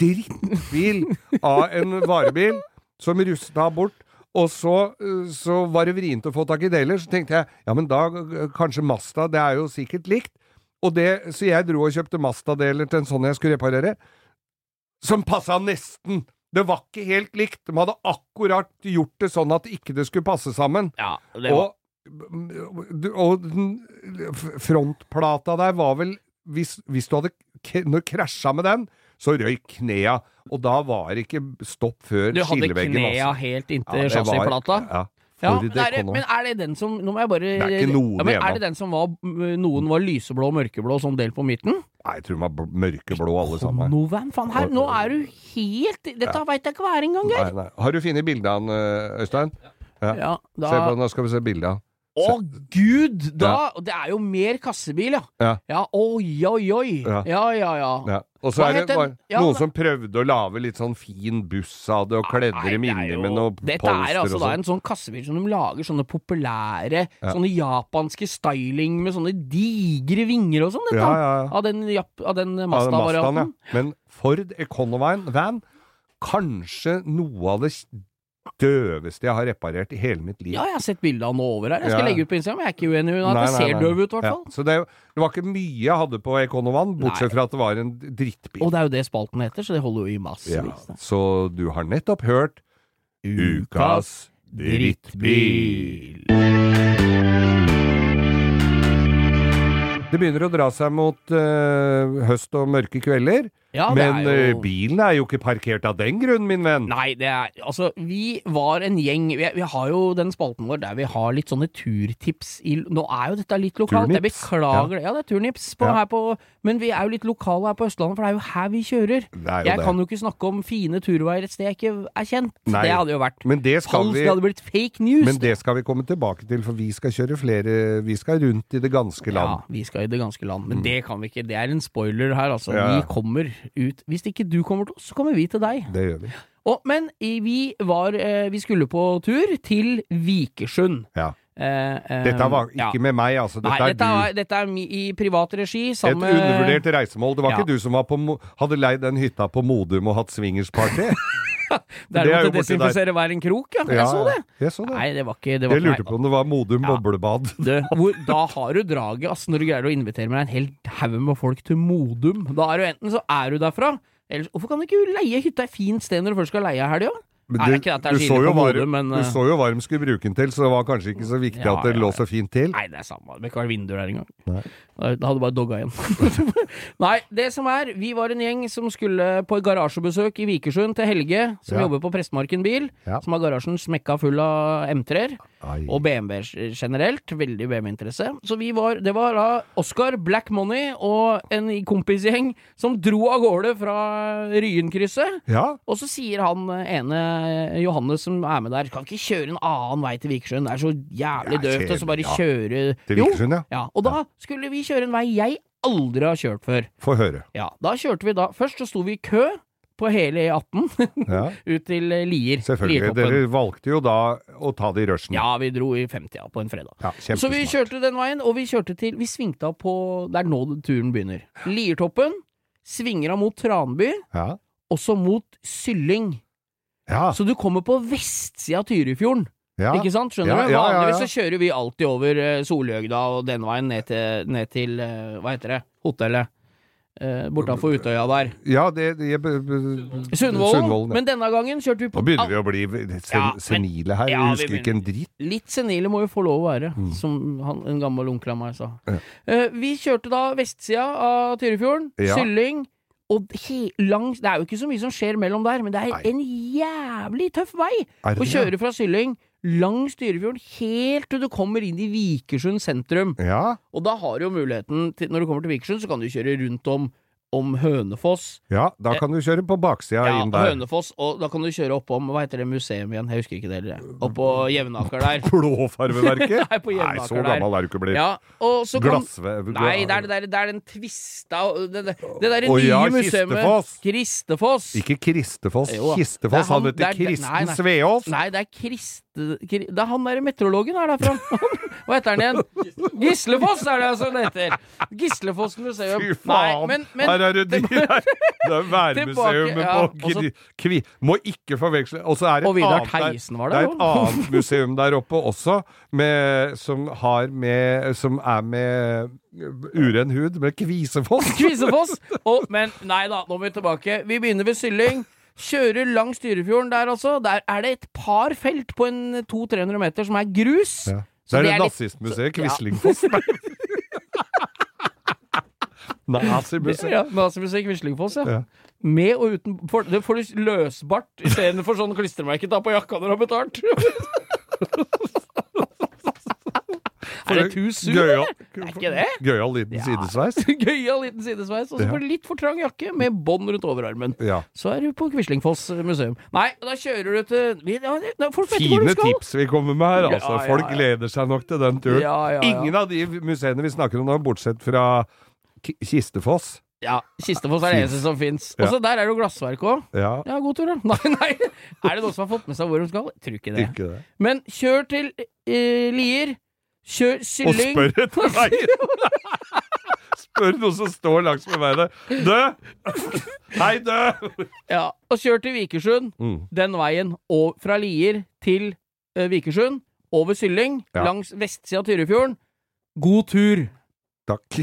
drittbil av en varebil som rusta bort. Og så, så var det vrient å få tak i deler. Så tenkte jeg ja, men da kanskje Mazda, det er jo sikkert likt. Og det, så jeg dro og kjøpte Mazda-deler til en sånn jeg skulle reparere, som passa nesten. Det var ikke helt likt. De hadde akkurat gjort det sånn at ikke det skulle passe sammen. Ja, det var Og, og frontplata der var vel Hvis, hvis du hadde når krasja med den, så røyk knea. og da var det ikke stopp før skilleveggen. Du hadde knea altså. helt Ja, inntil var- chassisplata? Ja, Ja, men er, det, men er det den som Nå må jeg bare Det er ikke noen ja, men. Er det den som var Noen var lyseblå og mørkeblå, sånn delt på midten? Nei, jeg tror de var mørkeblå alle sammen. Konovan, faen her, nå er du helt Dette veit jeg ikke hva er engang, Geir. Har du funnet bildet av han, øh, Øystein? Ja. Ja, da Se på, nå skal vi se bildet av han. Å gud! Da Det er jo mer kassebil, ja. Ja. oi, oi, oi. Ja. Ja, ja, ja. Ja. Og så er det var, Ja, noen som prøvde å lage litt sånn fin buss av det, og kledde dem inni med noe Dette er altså da sånn. en sånn kassebil som de lager sånne populære, sånne japanske styling med sånne digre vinger og sånn, dette. Ja, ja, ja. Av den, av den Ja, Mazda-varianten. ja. Men Ford Econovan van, kanskje noe av det døveste jeg har reparert i hele mitt liv. Ja, jeg har sett bilde av han over her. Jeg skal Ja. legge ut på Instagram. Jeg er ikke uenig i at det ser døv ut, i hvert Ja, fall. Så det, det var ikke mye jeg hadde på Econovan, bortsett Nei. fra at det var en drittbil. Og det er jo det spalten heter, så det holder jo i Ja, så du har nettopp hørt Ukas drittbil. Det begynner å dra seg mot eh, høst og mørke kvelder, Ja, men er eh, jo bilen er jo ikke parkert av den grunn, min venn. Nei, det er Altså, vi var en gjeng Vi, vi har jo den spalten vår der vi har litt sånne turtips i Nå er jo dette litt lokalt, jeg beklager det. Ja, det er turnips på, Ja. her på Men vi er jo litt lokale her på Østlandet, for det er jo her vi kjører. Er Jeg det. kan jo ikke snakke om fine turveier et sted jeg ikke er kjent. Nei. Det hadde jo vært Men det falskt, vi det hadde blitt fake news. Men det skal vi komme tilbake til, for vi skal kjøre flere Vi skal rundt i det ganske Ja, land. vi skal i det ganske land. Men det kan vi ikke. Det er en spoiler her, altså. Ja, ja. Vi kommer ut Hvis ikke du kommer til oss, så kommer vi til deg. Det gjør vi. Og, men vi var eh, Vi skulle på tur til Vikersund. Ja. Eh, eh, Dette var ja. ikke med meg, altså. Dette Nei, dette du. er, dette er i privat regi Et undervurdert reisemål. Det var Ja. ikke du som var på, hadde leid den hytta på Modum og hatt swingersparty? Det er lov jo å desinfisere hver en krok, ja. Jeg så det. Jeg så det. Nei, det var ikke det var jeg lurte på om det var Modum boblebad. Da har du draget, ass, når du greier å invitere med deg en hel haug med folk til Modum. Da er du enten så er du derfra, eller hvorfor kan du ikke leie hytta et fint sted når du først skal leie i helga? Men Nei, det er du, så hva, men, du eh, så jo de skulle bruke den til, så det var kanskje ikke så viktig Ja, at det ja, lå så fint til. Nei, det er samme. Det bør ikke være vinduer der engang. Nei. Da hadde du bare dogga igjen. Nei, det som er, vi var en gjeng som skulle på et garasjebesøk i Vikersund til Helge, som Ja. jobber på Prestmarken bil, som har garasjen smekka full av M3-er. Og BMW generelt. Veldig BMW-interesse. Så vi var Det var da Oscar, Black Money og en kompisgjeng som dro av gårde fra Ryenkrysset. Ja, Og så sier han eh, Johannes som er med der, kan ikke kjøre en annen vei til Vikersund. Det er så jævlig Ja, døvt. Og så bare ja. kjøre til Vikersund, ja. ja, og da skulle vi kjøre en vei jeg aldri har kjørt før. Få høre. Ja, da kjørte vi da Først så sto vi i kø på hele E18 Ja. ut til eh, Lier. Selvfølgelig. Dere valgte jo da å ta det i rushen. Ja, vi dro i 50 ja, på en fredag. Ja, Så vi kjørte den veien, og vi kjørte til Vi svingte av på Det er nå turen begynner. Liertoppen. Svinger av mot Tranby, Ja. Også mot Sylling. Ja. Så du kommer på vestsida av Tyrifjorden. ja. Ikke sant? Skjønner du? Vanligvis så kjører vi alltid over uh, Solhjøgda og den veien ned til, ned til eh, Hva heter det? Hotellet. Uh, Bortafor Utøya der. Ja, det, det Sundvolden. ja. Men denne gangen kjørte vi på Nå begynner vi å bli sen, Ja, senile her. Ja, vi vi husker ikke en dritt. Litt senile må jo få lov å være, Mm. som han, en gammel onkel av meg sa. Eh, vi kjørte da vestsida av Tyrifjorden. Sylling, og he, langs Det er jo ikke så mye som skjer mellom der, men det er Nei. en jævlig tøff vei å kjøre fra Sylling langs Dyrefjorden, helt til du kommer inn i Vikersund sentrum. Ja, Og da har du jo muligheten til, når du kommer til Vikersund, så kan du kjøre rundt om om Hønefoss. ja, da kan du kjøre på baksida Ja, inn der. Hønefoss, og da kan du kjøre oppom Hva heter det museum igjen? Jeg husker ikke det heller. Oppå Jevnaker der. Blåfarveverket? Nei, på Jevnaker Nei, så gammel er du ikke blitt. Ja, og så kan Glassve... Nei, det er, det, der, det er den tvista Det, det, det der Å nye ja, museet. Kristefoss. Ikke Kristefoss. Jo Kistefoss. er han- heter det er- Kristen nei, nei. Sveås. Nei, det er Kriste... Kri- Det er han derre meteorologen er derfra. Hva heter han igjen? Gislefoss er det altså det heter. Gislefoss museum. Fy Nei, faen! men, men Her er det dyr der. Det er værmuseum ja, på Kri- Kvi... Må ikke forveksle Og så er det et annet der- Det er et annet museum der oppe også, med, som har med Som er med uren hud, med Kvisefoss. Kvisefoss! Oh, men nei da, nå må vi tilbake. Vi begynner ved Sylling. Kjører langs Styrefjorden der altså. Der er det et par felt på en 200-300 meter som er grus. Ja. Så Det er det det nazistmuseet Quislingfoss. ja. Nazimuseum. Ja, Nazimusikk Quislingfoss, ja. Ja. Med og uten for, Det får du løsbart istedenfor sånn klistremerke ta på jakka når du har betalt. er det soon, Gøyal? Er ikke det? gøyal liten Ja. sidesveis. Gøyal liten sidesveis, og så får du litt for trang jakke med bånd rundt overarmen. Ja. Så er du på Quislingfoss museum. Nei, da kjører du til ja, Fine tips vi kommer med her, altså. Folk gleder seg nok til den turen. Ingen av de museene vi snakker om nå, bortsett fra Kistefoss. Ja, Kistefoss er det eneste som fins. Og så der er det jo glassverk òg. Ja, Ja, god tur, da. Nei, nei. Er det noen som har fått med seg hvor de skal? Tror ikke det. ikke det. Men kjør til eh, Lier. Kjør Og Sylling. spør etter veien! Spør noen som står langs med veien. Dø! Hei, dø! Ja, og kjør til Vikersund. Mm. Den veien og fra Lier til uh, Vikersund. Over Sylling. Ja. Langs vestsida av Tyrifjorden. God tur. Takk.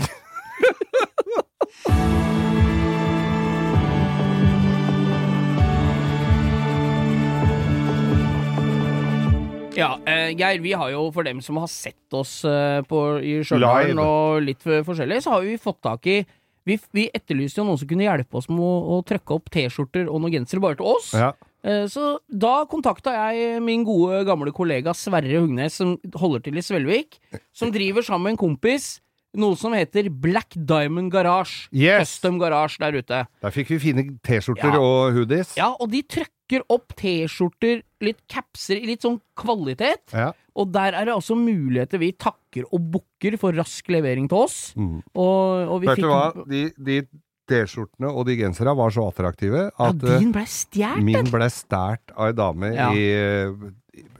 Ja, eh, Geir, vi har jo for dem som har sett oss eh, på, i Stjørdal og litt for- forskjellig, så har vi fått tak i Vi, vi etterlyste jo noen som kunne hjelpe oss med å, å trykke opp T-skjorter og noen gensere bare til oss. Ja. Eh, Så da kontakta jeg min gode gamle kollega Sverre Hugnes, som holder til i Svelvik, som driver sammen med en kompis noe som heter Black Diamond Garage. Yes. Custom Garage der ute. Der fikk vi fine T-skjorter Ja. og hoodies. Ja, og de trykker opp T-skjorter, litt capser i litt sånn kvalitet. Ja. Og der er det altså muligheter vi takker og bukker for rask levering til oss. Mm. Og, og vi Vet du hva? De, de T-skjortene og de genserne var så attraktive at ja, din ble stjålet! min ble stjålet av ei dame Ja. i, eh,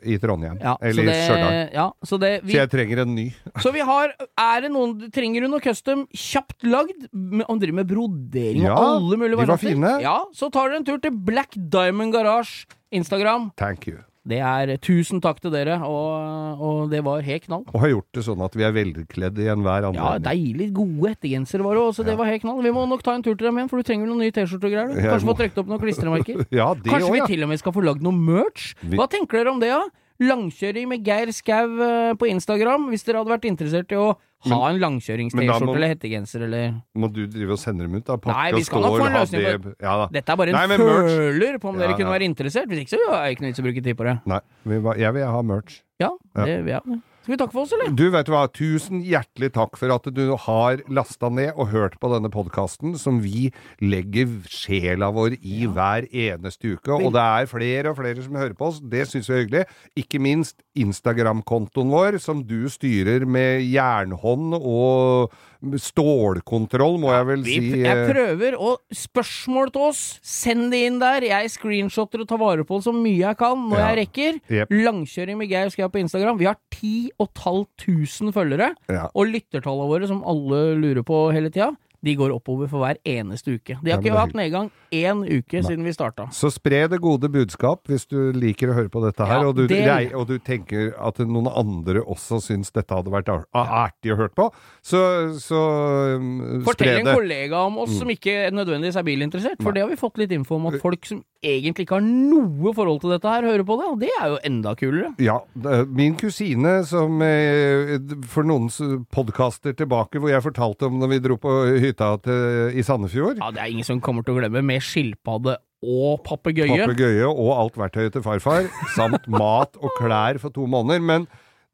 i Trondheim. Ja, eller i Stjørdal. ja, så det Så jeg trenger en ny. Så vi har Er det noen Trenger du noe custom kjapt lagd? Han driver med brodering Ja, og alle mulige de var varianter. fine. Ja, så tar dere en tur til Black Diamond Garage Instagram. Thank you. Det er tusen takk til dere, og, og det var helt knall. Og har gjort det sånn at vi er velkledd i enhver Ja, deilig gode ettergensere var det også, det Ja. var helt knall. Vi må nok ta en tur til dem igjen, for du trenger noen nye T-skjorter og greier. du. Kanskje må- få trukket opp noen klistremerker. Ja, det Kanskje òg, vi til og med skal få lagd noe merch? Hva tenker dere om det, da? Langkjøring med Geir Skau eh, på Instagram, hvis dere hadde vært interessert i å ha en men en langkjørings-T-skjorte eller hettegenser eller Må du drive og sende dem ut? da? Pakke Nei, vi skal nok få en ha løsning det- Ja. Dette er bare en Nei, føler på om Ja, dere kunne ja. være interessert. Hvis ikke så er det ikke noe vits å bruke tid på det. Nei, vi, jeg vil ha merch. Ja, det vil jeg ja. Skal vi takke for oss, eller? Du, vet hva, tusen hjertelig takk for at du har lasta ned og hørt på denne podkasten, som vi legger sjela vår i hver eneste uke. Og det er flere og flere som hører på oss. Det syns vi er hyggelig. Ikke minst Instagram-kontoen vår, som du styrer med jernhånd og stålkontroll, må jeg vel Vi, si. jeg eh, prøver, og spørsmål til oss, send det inn der. Jeg screenshotter og tar vare på det så mye jeg kan når Ja. jeg rekker. Yep. Langkjøring med Geir skal jeg på Instagram. Vi har 10 500 følgere, Ja. og lyttertallene våre, som alle lurer på hele tida, de går oppover for hver eneste uke. De har ikke hatt nedgang én uke siden vi starta. Så spre det gode budskap hvis du liker å høre på dette her, Ja, og, du, det... rei- og du tenker at noen andre også syns dette hadde vært ar- artig å høre på. Så, så um, Fortell spre en kollega om oss som ikke nødvendigvis er bilinteressert, for Nei. det har vi fått litt info om at folk som egentlig ikke har noe forhold til dette her, hører på det, og det er jo enda kulere. Ja, min kusine som eh, for noen podkaster tilbake hvor jeg fortalte om når vi dro på hytta til, i Sandefjord. Ja, det er ingen som kommer til å glemme, med skilpadde og papegøye. Papegøye og alt verktøyet til farfar, samt mat og klær for to måneder. Men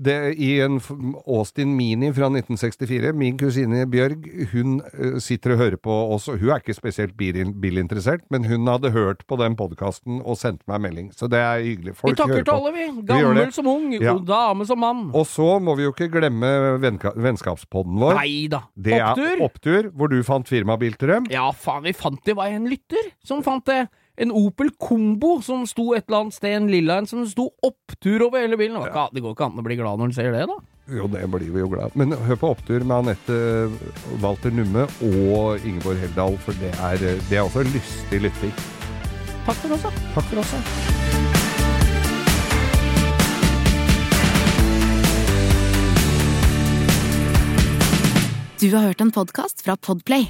det, i en Austin Mini fra 1964, min kusine Bjørg, hun eh, sitter og hører på oss, hun er ikke spesielt bil, bilinteressert, men hun hadde hørt på den podkasten og sendt meg melding. Så det er hyggelig. Folk Vi takker til alle, vi. Gammel vi som ung, Ja. og dame som mann. Og så må vi jo ikke glemme vennskapspodden vår. Nei da. Det er Opptur? Hvor du fant firmabil til dem. Ja, faen, vi fant det. var en lytter som fant det. En Opel Combo som sto et eller annet sted, en lilla en som sto opptur over hele bilen. Det, det går ikke an å bli glad når en ser det, da. Jo, det blir vi jo glad Men hør på Opptur med Anette Walter Numme og Ingeborg Heldal, for det er, det er også lystig lytting. Takk for oss, da. Takk for oss. da. Du har hørt en podkast fra Podplay.